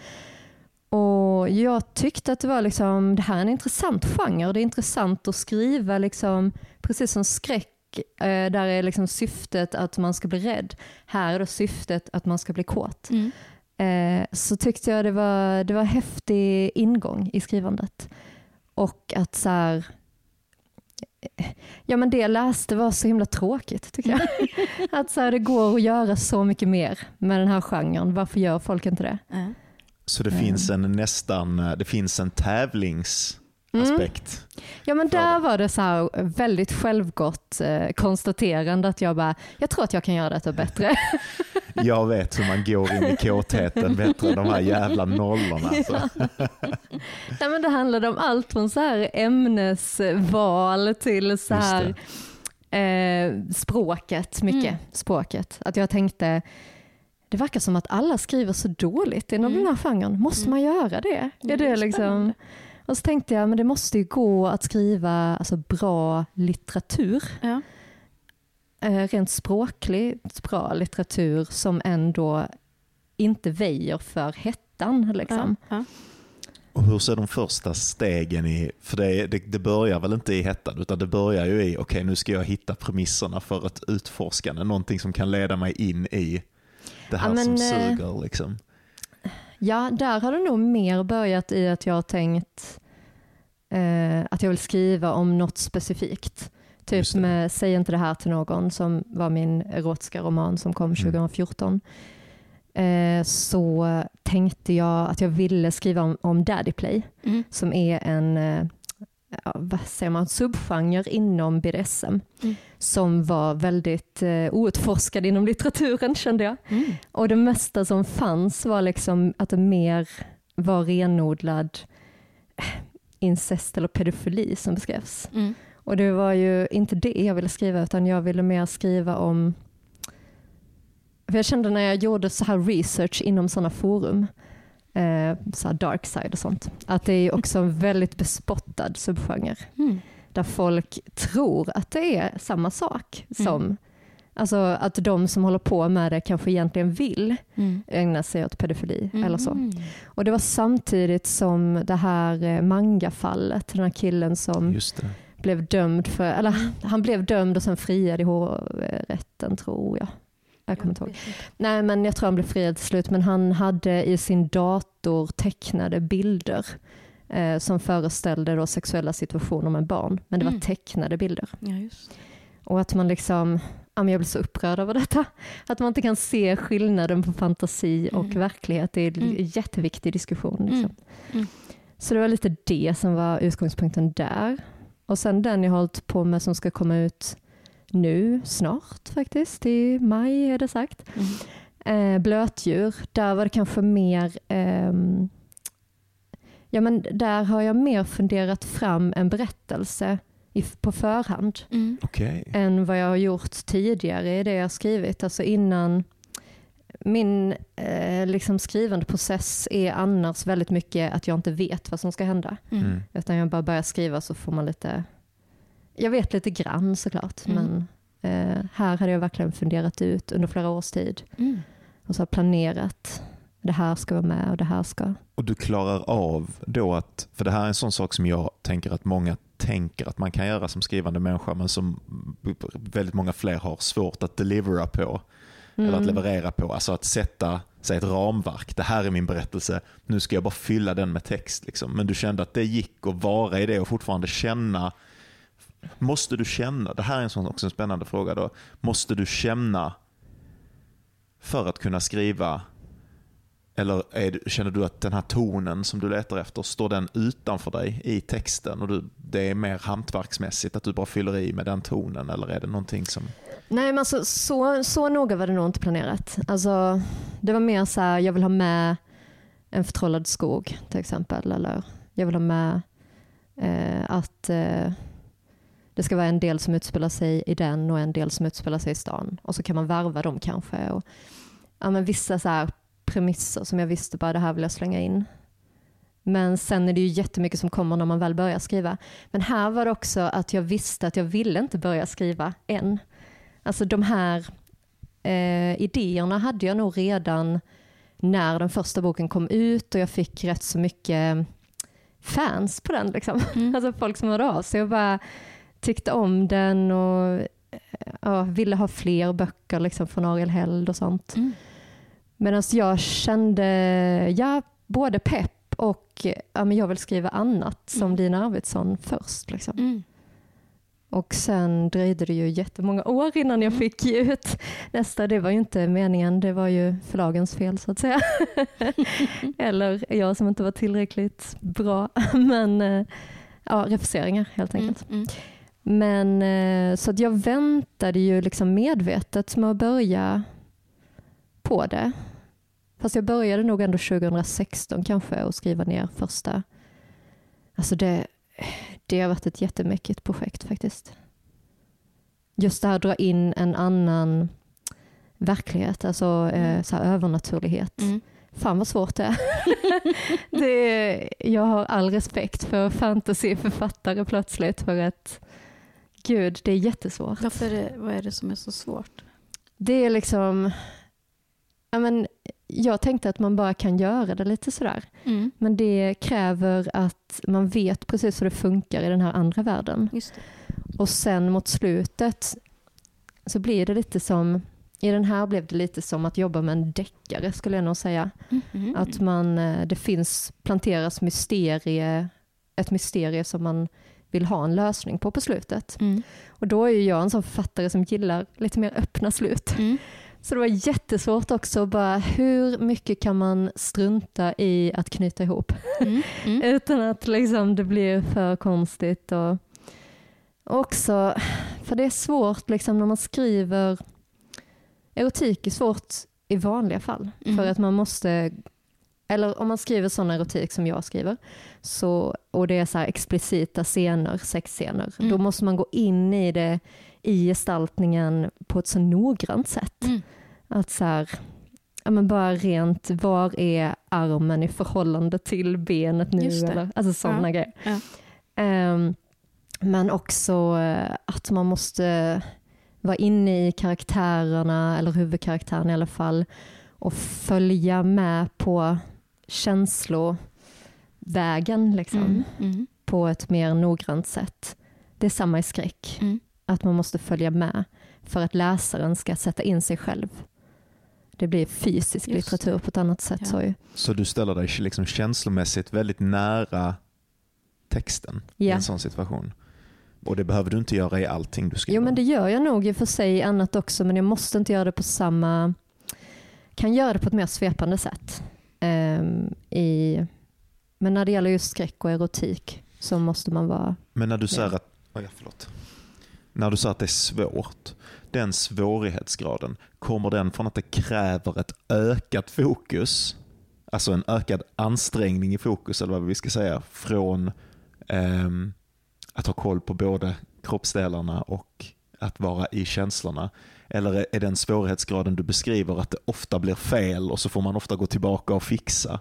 Och jag tyckte att det var liksom, det här är en intressant genre det är intressant att skriva liksom, precis som skräck, eh, där är liksom syftet att man ska bli rädd. Här är då syftet att man ska bli kåt. Mm. Eh, så tyckte jag det var, det var häftig ingång i skrivandet. Och att så här, ja men det jag läste var så himla tråkigt tycker jag. att så här, det går att göra så mycket mer med den här genren. Varför gör folk inte det? Så det Mm. finns en nästan, det finns en tävlingsaspekt. Ja men där var det så här väldigt självgott eh, konstaterande att jag bara, jag tror att jag kan göra detta bättre. Jag vet hur man går in i kåtheten bättre än de här jävla nollorna. Alltså. Nej, men det handlade om allt från så här ämnesval till så här eh, språket, mycket Mm. språket. Att jag tänkte, det verkar som att alla skriver så dåligt inom Mm. den här genren. Måste Mm. man göra det? Ja, är det är det liksom... spännande. Och så tänkte jag, men det måste ju gå att skriva alltså, bra litteratur. Ja. Eh, rent språkligt bra litteratur som ändå inte väjer för hettan. Liksom. Ja. Och hur ser de första stegen i, för det, det, det börjar väl inte i hettan utan det börjar ju i, okej nu ska jag hitta premisserna för ett utforskande, någonting som kan leda mig in i det här Ja, men, som eh, suger. Liksom. Ja, där har det nog mer börjat i att jag har tänkt eh, att jag vill skriva om något specifikt. Typ med Säg inte det här till någon som var min erotiska roman som kom Mm. 2014. Eh, så tänkte jag att jag ville skriva om, om Daddy Play Mm. som är en eh, ja, vad säger man, subgenre inom BDSM Mm. som var väldigt eh, outforskad inom litteraturen kände jag. Mm. Och det mesta som fanns var liksom att det mer var renodlad eh, incest eller pedofili som beskrevs. Mm. Och det var ju inte det jag ville skriva utan jag ville mer skriva om för jag kände när jag gjorde så här research inom sådana forum, eh, så här dark side och sånt, att det är också en väldigt bespottad subgenre Mm. där folk tror att det är samma sak som, Mm. alltså att de som håller på med det kanske egentligen vill Mm. ägna sig åt pedofili eller så. Mm. Och det var samtidigt som det här eh, mangafallet, den här killen som Just det. blev dömd för, eller han blev dömd och sen friad i hovrätten tror jag. Jag kommer inte ihåg. Nej men jag tror han blev friad till slut men han hade i sin dator tecknade bilder eh, som föreställde då sexuella situationer med barn. Men det var Mm. tecknade bilder. Ja. Och att man liksom, jag blir så upprörd över detta. Att man inte kan se skillnaden på fantasi och Mm. verklighet. Det är en Mm. jätteviktig diskussion. Liksom. Mm. Mm. Så det var lite det som var utgångspunkten där. Och sen den jag hållit på med som ska komma ut nu snart faktiskt, i maj är det sagt. Mm. Eh, blötdjur, där var det kanske mer ehm, Ja men där har jag mer funderat fram en berättelse i, på förhand Mm. Okej. än vad jag har gjort tidigare i det jag har skrivit. Alltså innan min eh, liksom skrivande process är annars väldigt mycket att jag inte vet vad som ska hända. Mm. Mm. Utan jag bara börjar skriva så får man lite, jag vet lite grann såklart, Mm. men eh, här hade jag verkligen funderat ut under flera års tid Mm. och så har planerat det här ska vara med och det här ska... Och du klarar av då att, för det här är en sån sak som jag tänker att många tänker att man kan göra som skrivande människa men som väldigt många fler har svårt att delivera på. Mm. Eller att mm. leverera på. Alltså att sätta sig ett ramverk. Det här är min berättelse, nu ska jag bara fylla den med text. Liksom. Men du kände att det gick att vara i det och fortfarande känna. Måste du känna, det här är en sån också en spännande fråga då. Måste du känna för att kunna skriva eller är, känner du att den här tonen som du letar efter, står den utanför dig i texten och du, det är mer hantverksmässigt att du bara fyller i med den tonen eller är det någonting som... Nej men alltså, så, så noga var det nog inte planerat. Alltså, det var mer så här, jag vill ha med en förtrollad skog till exempel. Eller jag vill ha med eh, att eh, det ska vara en del som utspelar sig i den och en del som utspelar sig i stan. Och så kan man varva dem kanske. Och, ja, men vissa så här premisser som jag visste bara det här vill jag slänga in. Men sen är det ju jättemycket som kommer när man väl börjar skriva. Men här var det också att jag visste att jag ville inte börja skriva än. Alltså de här eh, idéerna hade jag nog redan när den första boken kom ut och jag fick rätt så mycket fans på den. Liksom. Mm. Alltså folk som hörde av sig och bara tyckte om den och ja, ville ha fler böcker liksom, från Ariel Held och sånt. Mm. Medan jag kände, ja, både pepp och ja, men jag vill skriva annat som mm. Lina Arvidsson först. Liksom. Mm. Och sen dröjde det ju jättemånga år innan jag mm. fick ge ut nästa. Det var ju inte meningen, det var ju förlagens fel så att säga. Eller jag som inte var tillräckligt bra. Men eh, ja, refuseringar helt mm, enkelt. Mm, mm. Men eh, så att jag väntade ju liksom medvetet med att börja på det. Fast jag började nog ändå 2016 kanske att skriva ner första. Alltså det, det har varit ett jättemäckigt projekt faktiskt. Just det här att dra in en annan verklighet, alltså eh, mm. så övernaturlighet. Mm. Fan vad svårt det är. det jag har all respekt för fantasyförfattare plötsligt för att gud, det är jättesvårt. Varför är det, vad är det som är så svårt? Det är liksom, ja, men, jag tänkte att man bara kan göra det lite sådär. Mm. Men det kräver att man vet precis hur det funkar i den här andra världen. Och sen mot slutet så blir det lite som, i den här blev det lite som att jobba med en deckare skulle jag nog säga. Mm. Att man, eh, det finns, planteras mysterie, ett mysterie som man vill ha en lösning på på slutet. Mm. Och då är jag en sån författare som gillar lite mer öppna slut. Mm. Så det var jättesvårt också, bara hur mycket kan man strunta i att knyta ihop? Mm, mm. Utan att liksom det blir för konstigt. Och också, för det är svårt liksom när man skriver, erotik är svårt i vanliga fall. Mm. För att man måste, eller om man skriver sån erotik som jag skriver, så, och det är så explicita scener, sexscener, då mm. måste man gå in i det i gestaltningen på ett så noggrant sätt. Mm. Att så här, ja, men bara rent, var är armen i förhållande till benet nu? Eller, alltså sådana ja. grejer. Ja. Um, men också uh, att man måste vara inne i karaktärerna, eller huvudkaraktären i alla fall, och följa med på känslovägen liksom, mm, mm. på ett mer noggrant sätt. Det är samma i skräck. Mm att man måste följa med för att läsaren ska sätta in sig själv. Det blir fysisk Just litteratur på ett annat sätt. Ja. Så, så du ställer dig liksom känslomässigt väldigt nära texten ja. i en sån situation? Och det behöver du inte göra i allting du skriver? Jo men det gör jag nog i och för sig annat också men jag måste inte göra det på samma... kan göra det på ett mer svepande sätt. Um, i, men när det gäller just skräck och erotik så måste man vara... Men när du säger att... Oh ja, förlåt när du sa att det är svårt, den svårighetsgraden, kommer den från att det kräver ett ökat fokus, alltså en ökad ansträngning i fokus, eller vad vi ska säga, från eh, att ha koll på både kroppsdelarna och att vara i känslorna? Eller är den svårighetsgraden du beskriver att det ofta blir fel och så får man ofta gå tillbaka och fixa?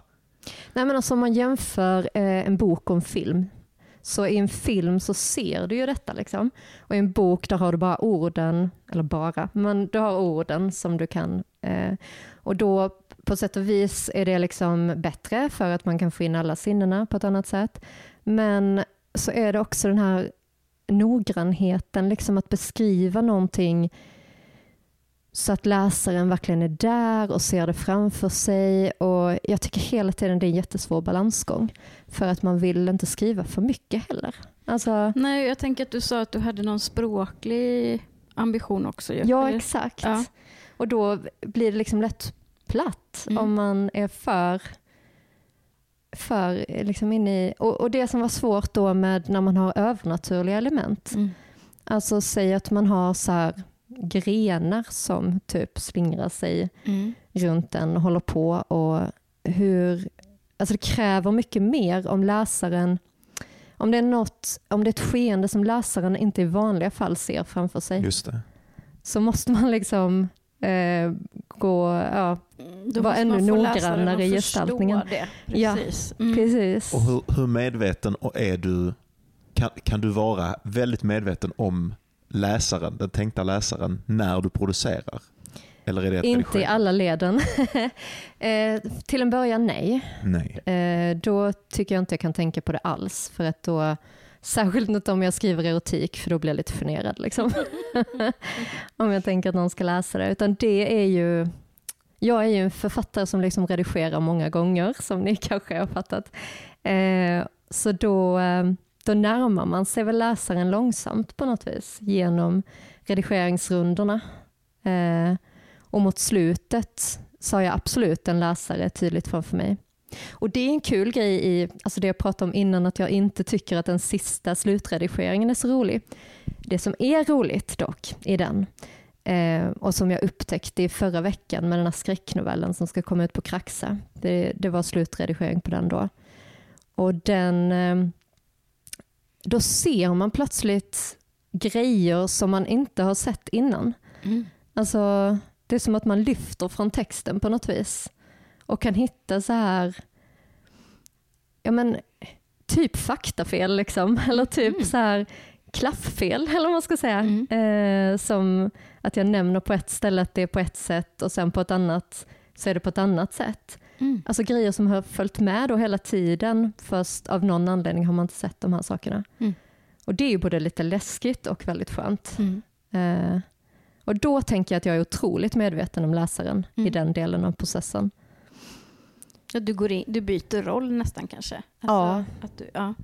Nej, men alltså om man jämför eh, en bok och en film så i en film så ser du ju detta. Liksom. Och i en bok där har du bara orden, eller bara, men du har orden som du kan. Eh, Och då på sätt och vis är det liksom bättre för att man kan få in alla sinnena på ett annat sätt. Men så är det också den här noggrannheten, liksom att beskriva någonting så att läsaren verkligen är där och ser det framför sig. Och Jag tycker hela tiden det är en jättesvår balansgång. För att man vill inte skriva för mycket heller. Alltså, Nej, jag tänker att du sa att du hade någon språklig ambition också. Ju. ja, exakt. Ja. Och då blir det liksom lätt platt Mm. om man är för för liksom inne i, och, och det som var svårt då med när man har övernaturliga element, Mm. alltså säg att man har så här grenar som typ slingrar sig Mm. runt den och håller på och hur, alltså det kräver mycket mer om läsaren, om det är något, om det är ett skeende som läsaren inte i vanliga fall ser framför sig, Just det. så måste man liksom eh, gå, ja, Då Var måste ännu noggrannare i gestaltningen. Det. Ja, Precis. Mm. precis. Och hur, hur medveten är du? Kan, kan du vara väldigt medveten om läsaren, den tänkta läsaren, när du producerar? Eller är det Inte i alla leden. eh, till en början nej. Nej. Eh, då tycker jag inte jag kan tänka på det alls. För att då, särskilt inte om jag skriver erotik, för då blir jag lite generad. Liksom. om jag tänker att någon ska läsa det. Utan det är ju, jag är ju en författare som liksom redigerar många gånger, som ni kanske har fattat. Eh, så då, eh, då närmar man sig väl läsaren långsamt på något vis genom redigeringsrundorna. Eh, och mot slutet så har jag absolut en läsare tydligt framför mig. Och det är en kul grej i, alltså det jag pratade om innan, att jag inte tycker att den sista slutredigeringen är så rolig. Det som är roligt dock i den, eh, och som jag upptäckte i förra veckan med den här skräcknovellen som ska komma ut på Kraxa, det, det var slutredigering på den då. Och den, eh, då ser man plötsligt grejer som man inte har sett innan. Mm. Alltså, det är som att man lyfter från texten på något vis och kan hitta så här, ja men typ faktafel liksom, eller typ Mm. så här klafffel eller vad man ska säga. Mm. Eh, som att jag nämner på ett ställe att det är på ett sätt och sen på ett annat så är det på ett annat sätt. Mm. Alltså grejer som har följt med då hela tiden, först av någon anledning har man inte sett de här sakerna. Mm. Och det är ju både lite läskigt och väldigt skönt. Mm. Eh, och då tänker jag att jag är otroligt medveten om läsaren i Mm. den delen av processen. Ja, du, går in, du byter roll nästan kanske? Alltså, Ja. Att du, ja.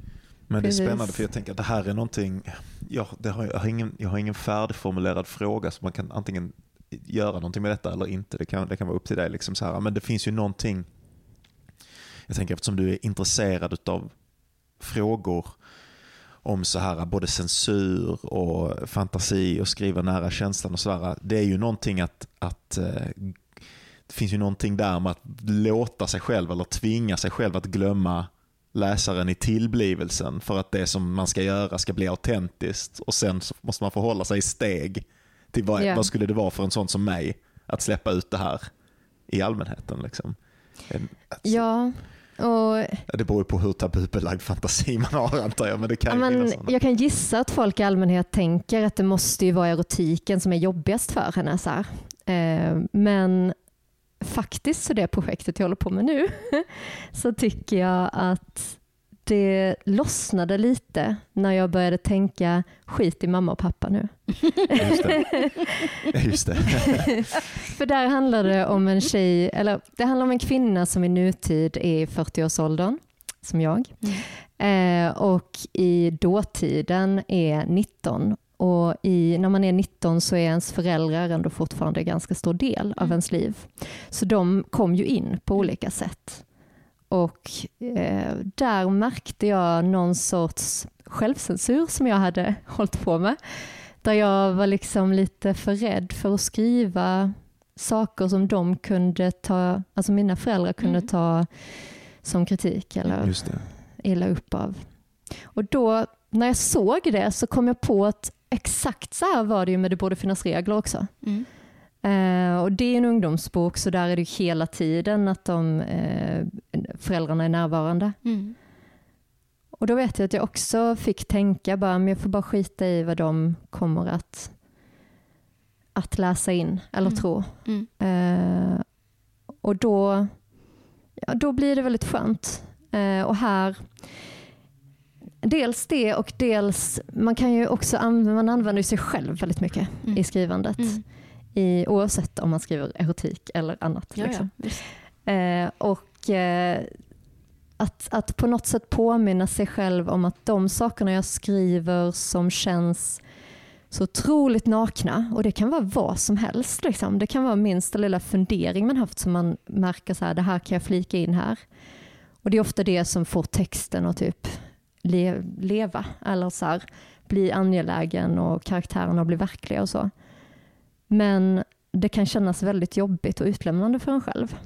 Men det är spännande för jag tänker att det här är någonting, ja, det har, jag, har ingen, jag har ingen färdigformulerad fråga så man kan antingen göra någonting med detta eller inte. Det kan, det kan vara upp till dig. Liksom så här. Men det finns ju någonting, jag tänker eftersom du är intresserad av frågor om så här både censur och fantasi och skriva nära känslan och sådär. Det är ju någonting att, att eh, det finns ju någonting där med att låta sig själv eller tvinga sig själv att glömma läsaren i tillblivelsen för att det som man ska göra ska bli autentiskt och sen så måste man förhålla sig i steg till vad, Ja. vad skulle det vara för en sån som mig att släppa ut det här i allmänheten. Liksom. En- att- Ja, och Det beror ju på hur tabubelagd fantasi man har antar jag, men det kan men, jag kan gissa att folk i allmänhet tänker att det måste ju vara erotiken som är jobbigast för henne. Så här. Eh, men faktiskt så det projektet jag håller på med nu så tycker jag att det lossnade lite när jag började tänka skit i mamma och pappa nu. Just det. Just det. För där handlar det om en tjej, eller det handlar om en kvinna som i nutid är i 40-årsåldern, som jag. Eh, och i dåtiden är 19. Och i, när man är 19 så är ens föräldrar ändå fortfarande en ganska stor del av Mm. ens liv. Så de kom ju in på olika sätt. Och eh, där märkte jag någon sorts självcensur som jag hade hållit på med. Där jag var liksom lite för rädd för att skriva saker som de kunde ta, alltså mina föräldrar kunde Mm. ta som kritik eller illa upp av. Och då när jag såg det så kom jag på att exakt så här var det ju med Det borde finnas regler också. Mm. Eh, och det är en ungdomsbok så där är det hela tiden att de, eh, föräldrarna är närvarande. Mm. Och då vet jag att jag också fick tänka bara, men jag får bara skita i vad de kommer att, att läsa in eller Mm. tro. Mm. Eh, och då, ja, då blir det väldigt skönt. Eh, och här, dels det och dels, man kan ju också använda, man använder sig själv väldigt mycket Mm. i skrivandet. Mm. I, oavsett om man skriver erotik eller annat. Ja, liksom. ja. Eh, och eh, att, att på något sätt påminna sig själv om att de sakerna jag skriver som känns så otroligt nakna, och det kan vara vad som helst. Liksom. Det kan vara minsta lilla fundering man haft som man märker så här, det här kan jag flika in här. Och det är ofta det som får texten att typ le, leva, eller så här, bli angelägen och karaktärerna bli verkliga och så. Men det kan kännas väldigt jobbigt och utlämnande för en själv.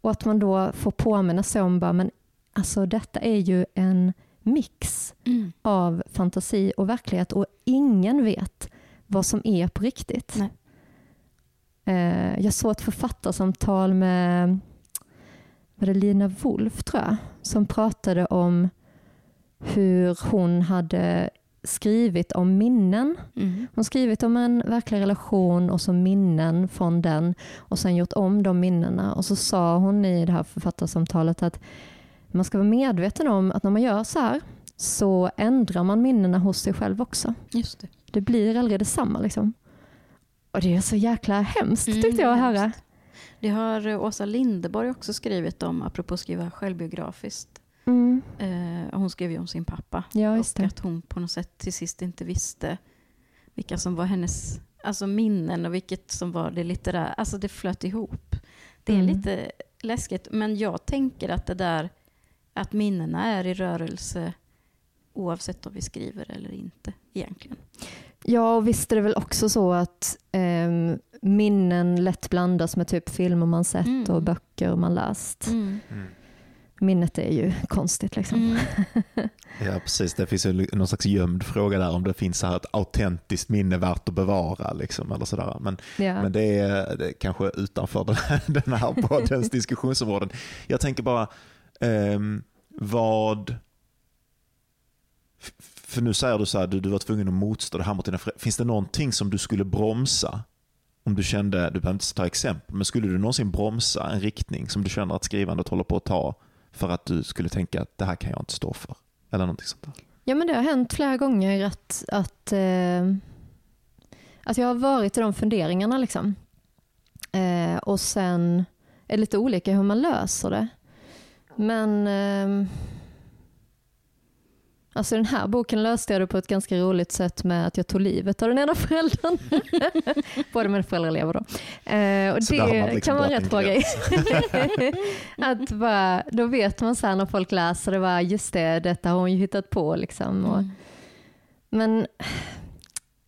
Och att man då får påminna sig om bara, men alltså detta är ju en mix Mm. av fantasi och verklighet och ingen vet vad som är på riktigt. Nej. Eh, jag såg ett författarsamtal med var det Lina Wolf, tror jag, som pratade om hur hon hade skrivit om minnen. Mm. Hon har skrivit om en verklig relation och så minnen från den och sen gjort om de minnena. Och så sa hon i det här författarsamtalet att man ska vara medveten om att när man gör så här så ändrar man minnena hos sig själv också. Just det. Det blir aldrig detsamma. Liksom. Och det är så jäkla hemskt Mm, tyckte jag att höra. Det har Åsa Linderborg också skrivit om, apropå att skriva självbiografiskt. Mm. Eh, hon skrev ju om sin pappa. Ja, och det. att hon på något sätt till sist inte visste vilka som var hennes alltså minnen och vilket som var det litterära. Alltså det flöt ihop. Det är Mm. lite läskigt, men jag tänker att det där att minnena är i rörelse oavsett om vi skriver eller inte egentligen. Ja, och visst är det väl också så att ehm, minnen lätt blandas med typ filmer man sett Mm. och böcker man läst. Mm. Minnet är ju konstigt liksom. Mm. Ja, precis. Det finns ju någon slags gömd fråga där om det finns så här ett autentiskt minne värt att bevara. Liksom, eller sådär. Men, Ja. men det, är, det är kanske utanför den här, den här poddens diskussionsområden. Jag tänker bara, ehm, vad... För nu säger du så här, du, du var tvungen att motstå det här mot dina föräldrar. Finns det någonting som du skulle bromsa? Om du kände, du behöver inte ta exempel, men skulle du någonsin bromsa en riktning som du känner att skrivandet håller på att ta för att du skulle tänka att det här kan jag inte stå för? Eller någonting sånt där. Ja men det har hänt flera gånger att, att, eh, att jag har varit i de funderingarna. Liksom. Eh, och sen är det lite olika hur man löser det. Men eh, alltså den här boken löste jag det på ett ganska roligt sätt med att jag tog livet av den ena föräldern. Båda mina föräldrar lever då. Eh, och Så det liksom kan vara rätt bra en grej. att bara, då vet man så här när folk läser det, bara, just det, detta har hon ju hittat på. Liksom. Och, Mm. men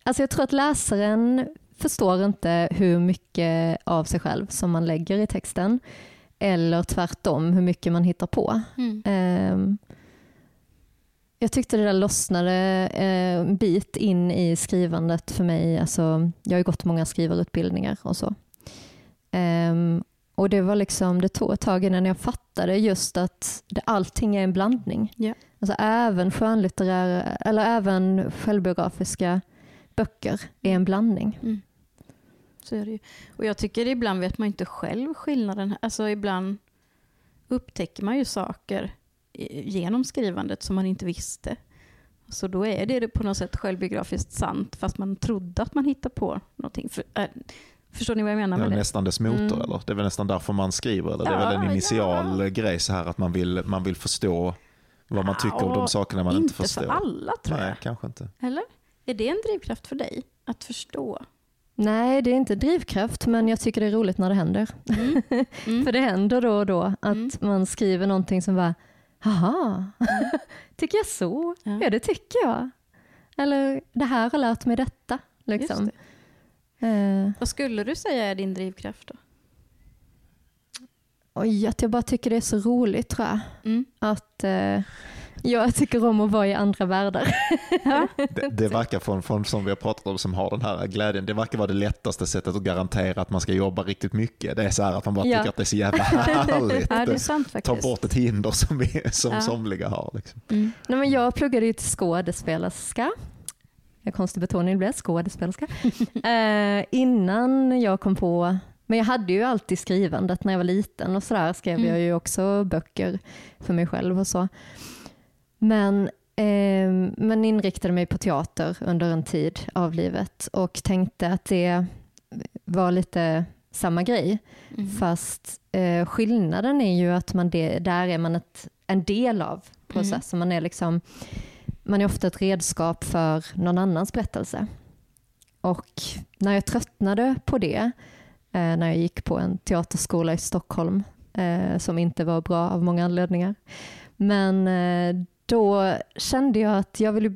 alltså jag tror att läsaren förstår inte hur mycket av sig själv som man lägger i texten. Eller tvärtom, hur mycket man hittar på. Mm. Ehm, jag tyckte det där lossnade eh, en bit in i skrivandet för mig. Alltså, jag har ju gått många skrivarutbildningar och så. Ehm, och det var liksom, det tog ett tag innan jag fattade just att det, allting är en blandning. Ja. Alltså även skönlitterära, eller även självbiografiska böcker är en blandning. Mm. Så är det ju. Och jag tycker ibland vet man inte själv skillnaden. Alltså ibland upptäcker man ju saker genom skrivandet som man inte visste. Så då är det på något sätt självbiografiskt sant fast man trodde att man hittade på någonting. För, äh, förstår ni vad jag menar Det är med det? nästan dess motor Mm. eller? Det är väl nästan därför man skriver eller? Det är väl en Ja, initial ja. grej så här att man vill, man vill förstå vad man tycker om de Ja, sakerna man inte inte förstår. för alla tror Nej, jag. kanske inte. Eller? Är det en drivkraft för dig? Att förstå? Nej, det är inte drivkraft, men jag tycker det är roligt när det händer. Mm. Mm. För det händer då och då att Mm. man skriver någonting som bara, haha, tycker jag så? Ja. Ja, det tycker jag. Eller, det här har lärt mig detta. Liksom. Det. Eh, Vad skulle du säga är din drivkraft då? oj, att jag bara tycker det är så roligt tror jag. Mm. Att eh, jag tycker om att vara i andra världar. Det, det verkar från, från som vi har pratat om som har den här glädjen, det verkar vara det lättaste sättet att garantera att man ska jobba riktigt mycket. Det är så här att man bara Ja. tycker att det är så jävla härligt. Ja, det är sant Ta faktiskt. bort ett hinder som, vi, som Ja. somliga har. Liksom. Mm. Nej, men jag pluggade ju till skådespelerska. En konstig betoning det blev, skådespelerska. eh, innan jag kom på Men jag hade ju alltid skrivandet när jag var liten och sådär skrev Mm. jag ju också böcker för mig själv och så. Men, eh, men inriktade mig på teater under en tid av livet och tänkte att det var lite samma grej. Mm. Fast eh, skillnaden är ju att man det, där är man ett, en del av processen. Man, är liksom, man är ofta ett redskap för någon annans berättelse. Och när jag tröttnade på det, eh, när jag gick på en teaterskola i Stockholm, eh, som inte var bra av många anledningar, men eh, då kände jag att jag vill,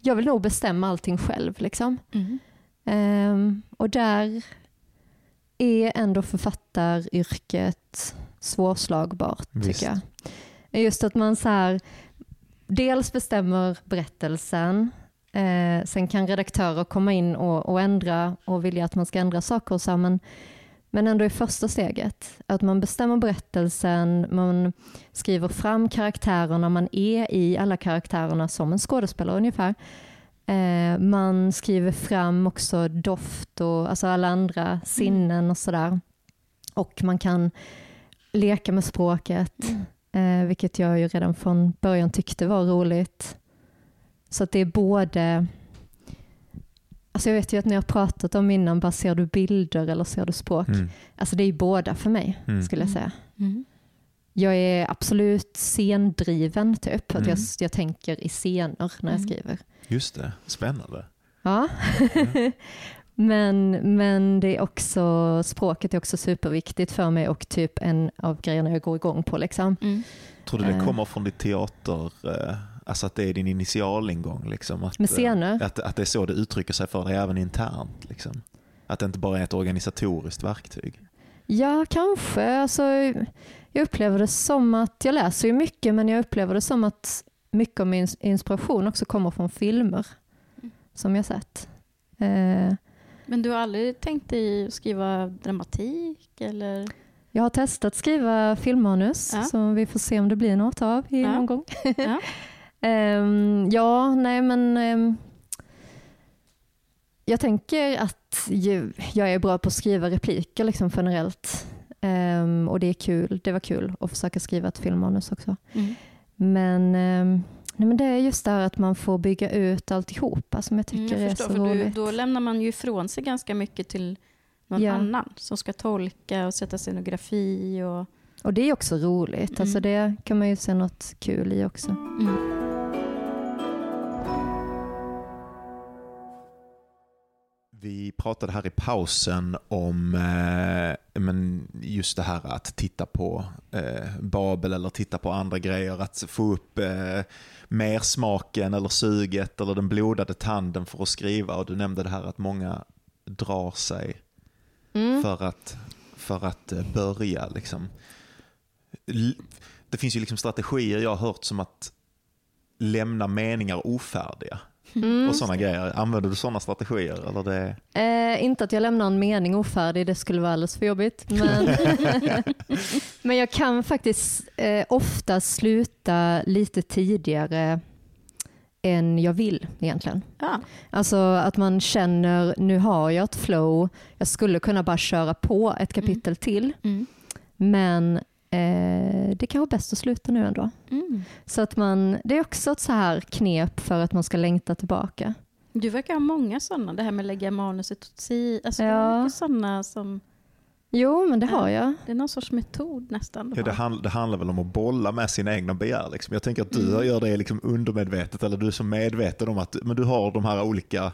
jag vill nog bestämma allting själv. Liksom. Mm. Ehm, och där är ändå författaryrket svårslagbart Visst. tycker jag. Just att man så här, dels bestämmer berättelsen, eh, sen kan redaktörer komma in och, och ändra och vilja att man ska ändra saker och så, men, men ändå i första steget. Att man bestämmer berättelsen, man skriver fram karaktärerna, man är i alla karaktärerna som en skådespelare ungefär. Eh, man skriver fram också doft och alltså alla andra sinnen och sådär. Och man kan leka med språket, eh, vilket jag ju redan från början tyckte var roligt. Så att det är både... Alltså jag vet ju att när jag har pratat om innan, bara ser du bilder eller ser du språk? Mm. Alltså det är ju båda för mig, Mm. skulle jag säga. Mm. Jag är absolut scendriven, typ. Att Mm. jag, jag tänker i scener när jag Mm. skriver. Just det, spännande. Ja. men, men det är också, språket är också superviktigt för mig och typ en av grejerna jag går igång på. Liksom. Mm. Tror du det Eh. kommer från ditt teater, eh, alltså att det är din initialingång? Liksom, att, Med scener? eh, Att, att det är så det uttrycker sig för dig även internt? Liksom. Att det inte bara är ett organisatoriskt verktyg? Ja, kanske. Alltså, jag upplever det som att, jag läser ju mycket, men jag upplever det som att mycket av min inspiration också kommer från filmer som jag sett. Eh, Men du har aldrig tänkt dig att skriva dramatik? Eller? jag har testat skriva filmmanus, Ja. så vi får se om det blir något av i Ja. någon gång. Ja. Ehm, ja, nej men ehm, jag tänker att ju, jag är bra på att skriva repliker liksom generellt. Ehm, och det är kul. Det var kul att försöka skriva ett filmmanus också. Mm. Men, nej, men det är just det här att man får bygga ut alltihopa som jag Mm, tycker jag är förstår, så för du, roligt. då lämnar man ju ifrån sig ganska mycket till någon Ja. annan som ska tolka och sätta scenografi. Och, Och det är också roligt. Mm. Alltså det kan man ju se något kul i också. mm. Vi pratade här i pausen om eh, men just det här att titta på eh, Babel eller titta på andra grejer. Att få upp eh, mer smaken eller suget eller den blodade tanden för att skriva. Och du nämnde det här att många drar sig Mm. för att, för att eh, börja. Liksom. Det finns ju liksom strategier jag har hört som att lämna meningar ofärdiga Mm. och sådana grejer. Använder du sådana strategier? Eller det... Eh, inte att jag lämnar en mening ofärdig, det skulle vara alldeles för jobbigt. Men, men jag kan faktiskt eh, ofta sluta lite tidigare än jag vill egentligen. Ja. Alltså att man känner, nu har jag ett flow, jag skulle kunna bara köra på ett kapitel till, Mm. men eh, det kan vara bäst att sluta nu ändå. Mm. Så att man, det är också ett så här knep för att man ska längta tillbaka. Du verkar ha många sådana, det här med att lägga manuset åt sidan. Alltså, Ja. Är sådana som, Jo, men det har jag. det är någon sorts metod nästan. Ja, det, handl- det handlar väl om att bolla med sina egna begär. Liksom. Jag tänker att du Mm. gör det liksom undermedvetet, eller du är så medveten om att men du har de här olika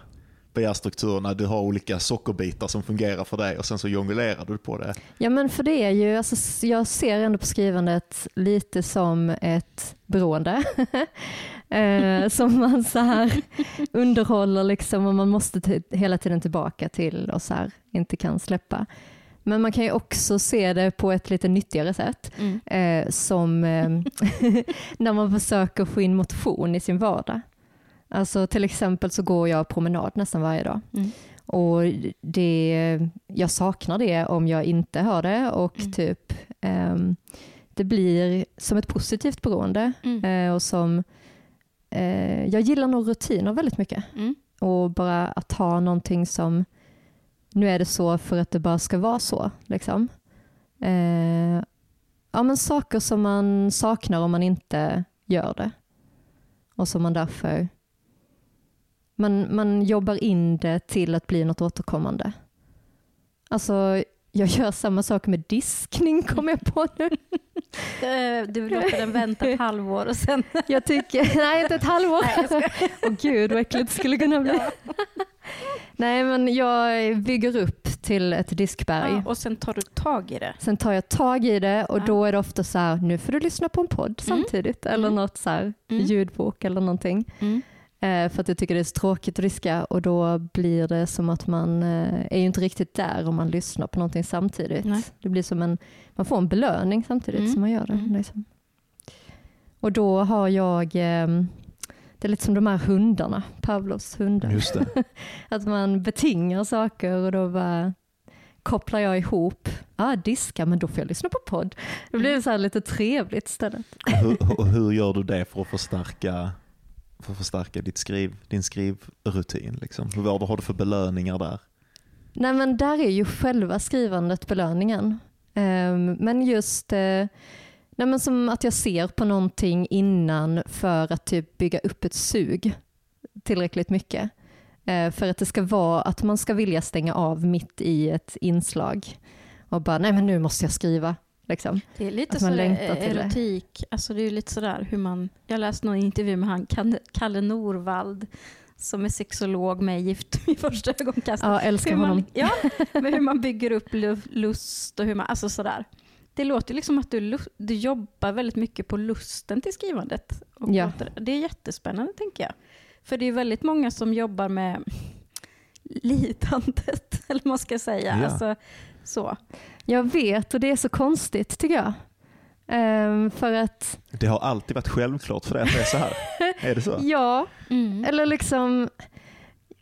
begärstrukturerna, du har olika sockerbitar som fungerar för dig och sen så jonglerar du på det. Ja men för det är ju, alltså, jag ser ändå på skrivandet lite som ett beroende. eh, som man så här underhåller liksom och man måste hela tiden tillbaka till och så här inte kan släppa. Men man kan ju också se det på ett lite nyttigare sätt. Mm. Eh, som eh, när man försöker få in motion i sin vardag. Alltså till exempel så går jag promenad nästan varje dag. Mm. Och det, jag saknar det om jag inte har det och Mm. typ ehm, det blir som ett positivt beroende Mm. eh, och som eh, jag gillar nog rutiner väldigt mycket Mm. och bara att ha någonting som nu är det så för att det bara ska vara så. Liksom. Eh, ja, men saker som man saknar om man inte gör det. Och som man därför man, man jobbar in det till att bli något återkommande. Alltså, jag gör samma sak med diskning kommer jag på nu. Eh, du låter den vänta ett halvår och sen... Jag tycker, nej inte ett halvår. Åh gud vad äckligt det skulle kunna bli. Ja. Nej men jag bygger upp till ett diskberg. Ja, och sen tar du tag i det? Sen tar jag tag i det och ja. då är det ofta så här, nu får du lyssna på en podd mm. samtidigt eller mm. något så här, mm. ljudbok eller någonting. Mm. Eh, för att jag tycker det är så tråkigt att diska och då blir det som att man eh, är ju inte riktigt där om man lyssnar på någonting samtidigt. Nej. Det blir som en, man får en belöning samtidigt mm. som man gör det. Mm. Liksom. Och då har jag, eh, det är lite som de här hundarna, Pavlovs hundar. Just det. att man betingar saker och då bara kopplar jag ihop, ah, diska, men då får jag lyssna på podd. Då blir det så lite trevligt istället. Och hur, hur gör du det för att förstärka för att förstärka ditt skriv, din skrivrutin? Liksom? Vad har du för belöningar där? Nej men där är ju själva skrivandet belöningen. Ehm, men just eh, nej, men som att jag ser på någonting innan för att typ bygga upp ett sug tillräckligt mycket. Eh, för att det ska vara att man ska vilja stänga av mitt i ett inslag och bara nej men nu måste jag skriva. Liksom. Det är lite sådär erotik, alltså det är lite sådär hur man, jag läste någon intervju med han Kalle Norvald som är sexolog med Gift vid första ögonkastet. Ja, älskar hur honom. ja, med hur man bygger upp lust och hur man, alltså sådär. Det låter liksom som att du, du jobbar väldigt mycket på lusten till skrivandet. Och ja. Det är jättespännande tänker jag. För det är väldigt många som jobbar med lidandet, eller vad man ska säga. Ja. Alltså, så. Jag vet och det är så konstigt tycker jag. Um, för att... Det har alltid varit självklart för dig att det är så här. är det så? Ja, mm. eller liksom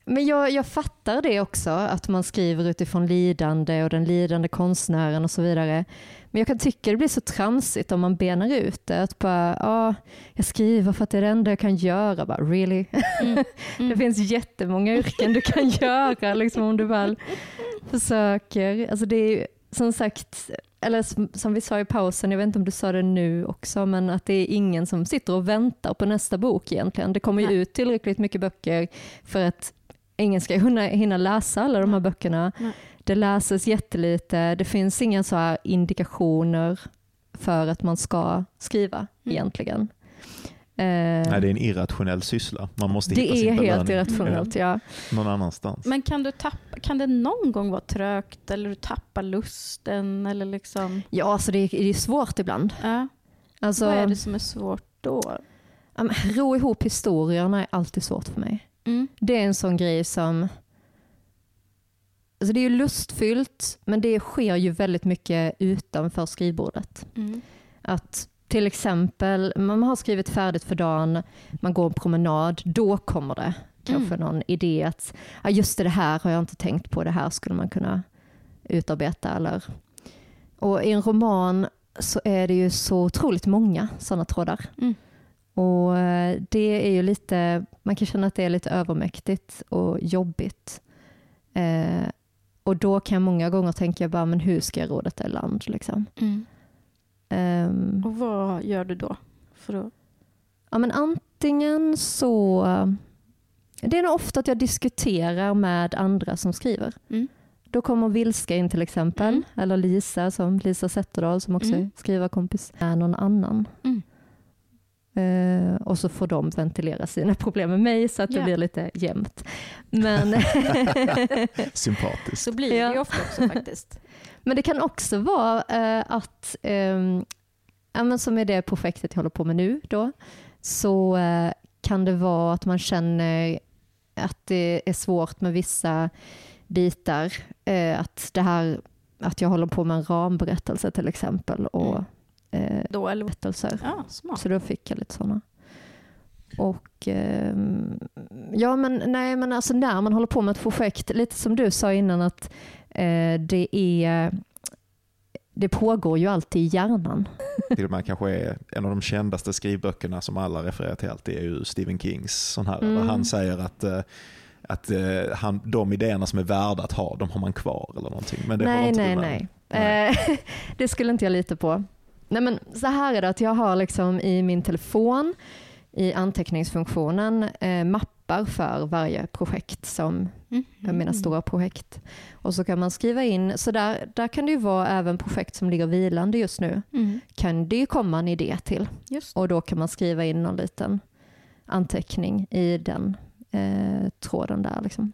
men jag, jag fattar det också, att man skriver utifrån lidande och den lidande konstnären och så vidare. Men jag kan tycka det blir så tramsigt om man benar ut det. Att bara, ja, jag skriver för att det är det enda jag kan göra. Bara, really? Mm. Mm. det finns jättemånga yrken du kan göra liksom, om du väl försöker. Alltså det är som sagt, eller som vi sa i pausen, jag vet inte om du sa det nu också, men att det är ingen som sitter och väntar på nästa bok egentligen. Det kommer ju ut tillräckligt mycket böcker för att ingen ska hinna, hinna läsa alla de här böckerna. Nej. Det läses jättelite, det finns inga så här indikationer för att man ska skriva mm. egentligen. Eh, Nej, det är en irrationell syssla. Man måste det hitta sin är helt irrationellt, ja. Någon annanstans. Men kan, du tappa, kan det någon gång vara trögt eller du tappar lusten? Eller liksom? Ja, alltså det, är, det är svårt ibland. Ja. Alltså, Vad är det som är svårt då? Um, ro ihop historierna är alltid svårt för mig. Mm. Det är en sån grej som... Alltså det är ju lustfyllt, men det sker ju väldigt mycket utanför skrivbordet. Mm. Att till exempel, man har skrivit färdigt för dagen, man går en promenad, då kommer det kanske mm. någon idé att ja, just det, det här har jag inte tänkt på, det här skulle man kunna utarbeta. Eller, och I en roman så är det ju så otroligt många sådana trådar. Mm. Och eh, det är ju lite, man kan känna att det är lite övermäktigt och jobbigt. Eh, och då kan jag många gånger tänka bara, men hur ska jag detta i land? Liksom? Mm. Um, och vad gör du då? För att... ja, men antingen så... Det är nog ofta att jag diskuterar med andra som skriver. Mm. Då kommer Vilska in till exempel, mm. eller Lisa, som Lisa Zetterdahl som också mm. är skrivarkompis, är någon annan. Uh, och så får de ventilera sina problem med mig så att ja. det blir lite jämnt. Men Sympatiskt. Så blir det ju ofta också faktiskt. Men det kan också vara uh, att, um, ja, men som är det projektet jag håller på med nu då, så uh, kan det vara att man känner att det är svårt med vissa bitar. att det här att jag håller på med en ramberättelse till exempel och mm eh, då, eller? berättelser. Ja, smart. Så då fick jag lite sådana. Och eh, ja, men nej, men alltså när man håller på med ett projekt, lite som du sa innan att eh, det är det pågår ju alltid i hjärnan. Till och med kanske är en av de kändaste skrivböckerna som alla refererar till alltid är ju Stephen Kings sån här. Mm. han säger att eh, att eh, han, de idéerna som är värda att ha, de har man kvar eller någonting. Men det nej, nej, nej. om. Nej. Eh, det skulle inte jag lita på. Nej, men så här är det att jag har liksom i min telefon, i anteckningsfunktionen, eh, mappar för varje projekt som Mm. mina stora projekt. Och så kan man skriva in, så där, där kan det ju vara även projekt som ligger vilande just nu, Mm. kan det ju komma en idé till. Just Och då kan man skriva in någon liten anteckning i den eh, tråden där. Liksom.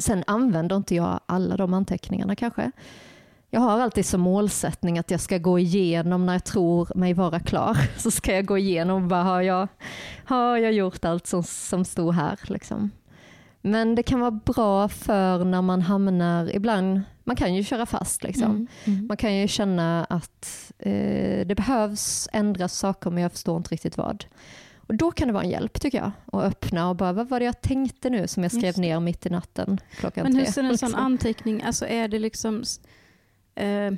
Sen använder inte jag alla de anteckningarna kanske. Jag har alltid som målsättning att jag ska gå igenom när jag tror mig vara klar. Så ska jag gå igenom, bara, har, jag, har jag gjort allt som, som stod här? Liksom. Men det kan vara bra för när man hamnar, ibland, man kan ju köra fast. Liksom. Mm. Mm. Man kan ju känna att eh, det behövs ändras saker men jag förstår inte riktigt vad. Och då kan det vara en hjälp tycker jag. Att öppna och bara, vad var det jag tänkte nu som jag skrev Just ner mitt i natten klockan Men tre? hur ser en sån liksom. anteckning, alltså är det liksom eh,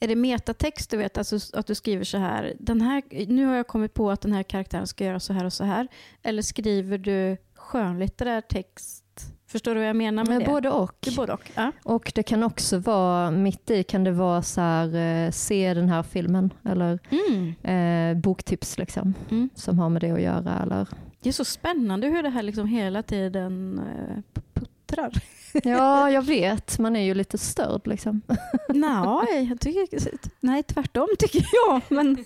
är det metatext du vet, alltså att du skriver så här, den här, nu har jag kommit på att den här karaktären ska göra så här och så här. Eller skriver du skönlitterär text? Förstår du vad jag menar med det? både och. Det både och. Ja. Och det kan också vara, mitt i kan det vara så här, eh, se den här filmen eller Mm. eh, boktips liksom, Mm. som har med det att göra. Eller, Det är så spännande hur det här liksom hela tiden eh, puttrar. Ja, jag vet, man är ju lite störd liksom. nej, jag tycker, nej, tvärtom tycker jag. Men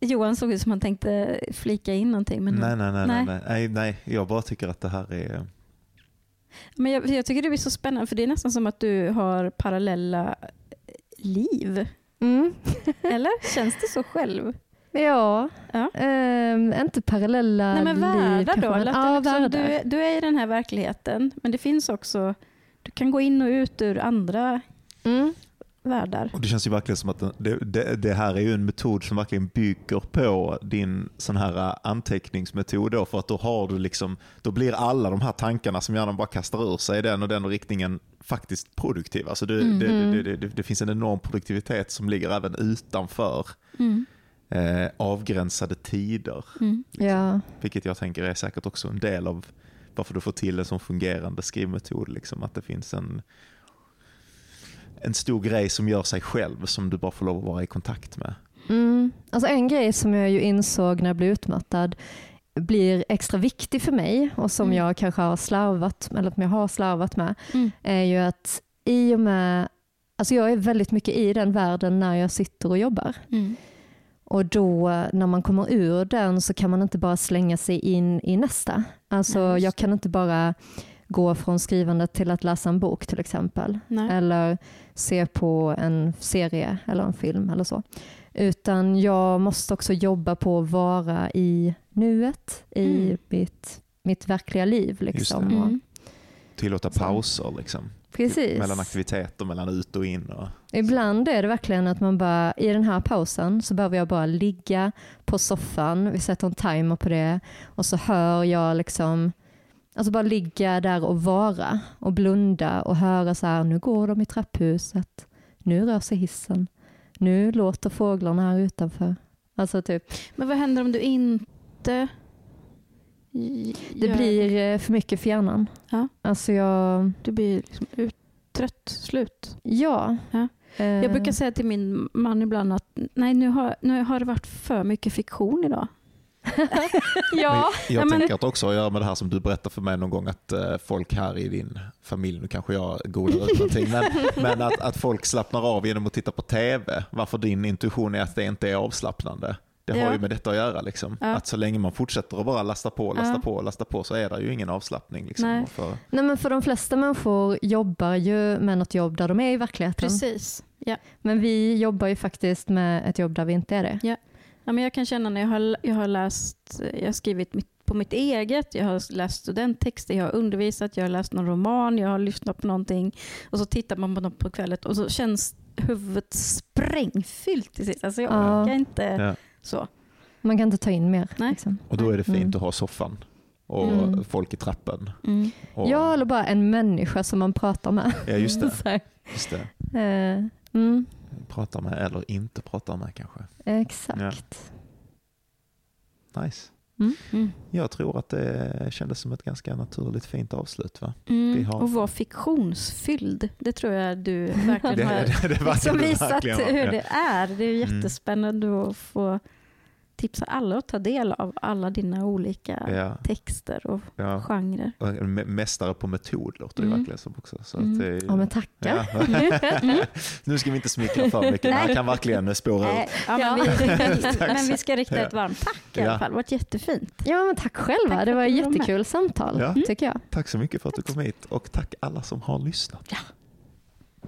Johan såg ut som han tänkte flika in någonting. Men, Nej, nej, nej, nej, Nej. nej. Jag bara tycker att det här är... men jag, jag tycker det blir så spännande för det är nästan som att du har parallella liv. Mm. Eller? Känns det så själv? Ja, Ja. ehm, inte parallella Nej, men liv då? att ja, du, liksom, du, är- du är i den här verkligheten men det finns också, du kan gå in och ut ur andra Mm. världar. Och det känns ju verkligen som att det, det, det här är ju en metod som verkligen bygger på din sån här äh, anteckningsmetod då, för att då har du liksom, då blir alla de här tankarna som hjärnan bara kastar ur sig i den och den riktningen faktiskt produktiva. Alltså det, Mm. det, det, det, det, det finns en enorm produktivitet som ligger även utanför Mm. Eh, avgränsade tider. Mm. Ja. Vilket jag tänker är säkert också en del av varför du får till en sån fungerande skrivmetod. Liksom, att det finns en, en stor grej som gör sig själv som du bara får lov att vara i kontakt med. Mm. Alltså en grej som jag ju insåg när jag blev utmattad blir extra viktig för mig och som Mm. jag kanske har slarvat, eller som jag har slarvat med, Mm. är ju att i och med, alltså jag är väldigt mycket i den världen när jag sitter och jobbar. Mm. Och då när man kommer ur den så kan man inte bara slänga sig in i nästa. Alltså Nej, jag kan inte bara gå från skrivandet till att läsa en bok till exempel. Nej. Eller se på en serie eller en film eller så. Utan jag måste också jobba på att vara i nuet, i Mm. mitt, mitt verkliga liv. Liksom. Mm. Tillåta pauser liksom. Precis. mellan aktiviteter, mellan ut och in. Och, Ibland är det verkligen att man bara, i den här pausen så behöver jag bara ligga på soffan, vi sätter en timer på det och så hör jag liksom, alltså bara ligga där och vara och blunda och höra så här, nu går de i trapphuset, nu rör sig hissen, nu låter fåglarna här utanför. Alltså typ, Men vad händer om du inte det blir eh, för mycket för hjärnan. Ja. Alltså jag, Du blir liksom ut, trött, slut. ja. Ja. Eh, Jag brukar säga till min man ibland att nej, nu har, nu har det varit för mycket fiktion idag. ja. Men jag ja, men- tänker att det också har att göra med det här som du berättade för mig någon gång att eh, folk här i din familj, nu kanske jag godar ut någonting, men, men att, att folk slappnar av genom att titta på TV. Varför din intuition är att det inte är avslappnande. Det Ja. har ju med detta att göra. Liksom. Ja. Att så länge man fortsätter att bara lasta på, lasta Ja. på, lasta på så är det ju ingen avslappning. Liksom. Nej. För, Nej, men för de flesta människor jobbar ju med något jobb där de är i verkligheten. Precis. Ja. Men vi jobbar ju faktiskt med ett jobb där vi inte är det. Ja, men jag kan känna när jag har, jag har läst, jag har skrivit mitt, på mitt eget, jag har läst studenttexter, jag har undervisat, jag har läst någon roman, jag har lyssnat på någonting och så tittar man på något på kvällen och så känns huvudet sprängfyllt till sist. Alltså jag Ja. orkar inte Ja. Så. Man kan inte ta in mer. Nej. Liksom. och då är det fint Mm. att ha soffan och Mm. folk i trappen. Mm. Och, Ja, eller bara en människa som man pratar med. ja, just det. Just det. Eh, mm, Prata med eller inte prata med kanske. exakt. Nice. Mm. Mm. Jag tror att det kändes som ett ganska naturligt fint avslut. Va? Mm. Vi har- Och var fiktionsfylld. Det tror jag du verkligen Det, har det, det, var liksom det visat hur ja. det är. Det är Mm. jättespännande att få tipsa alla att ta del av alla dina olika Ja, texter och ja. genrer. Mästare på metod låter det Mm. verkligen som också. Så Mm. att det, är- Ja, men tackar. Ja. Mm. nu ska vi inte smickra för mycket, han kan verkligen spåra Nej, ur. ja, men, vi, men vi ska rikta ett varmt tack i alla fall. Det har varit jättefint. Ja, men tack själva. Tack det var ett jättekul samtal, Ja. tycker jag. Tack så mycket för att du kom hit och tack alla som har lyssnat.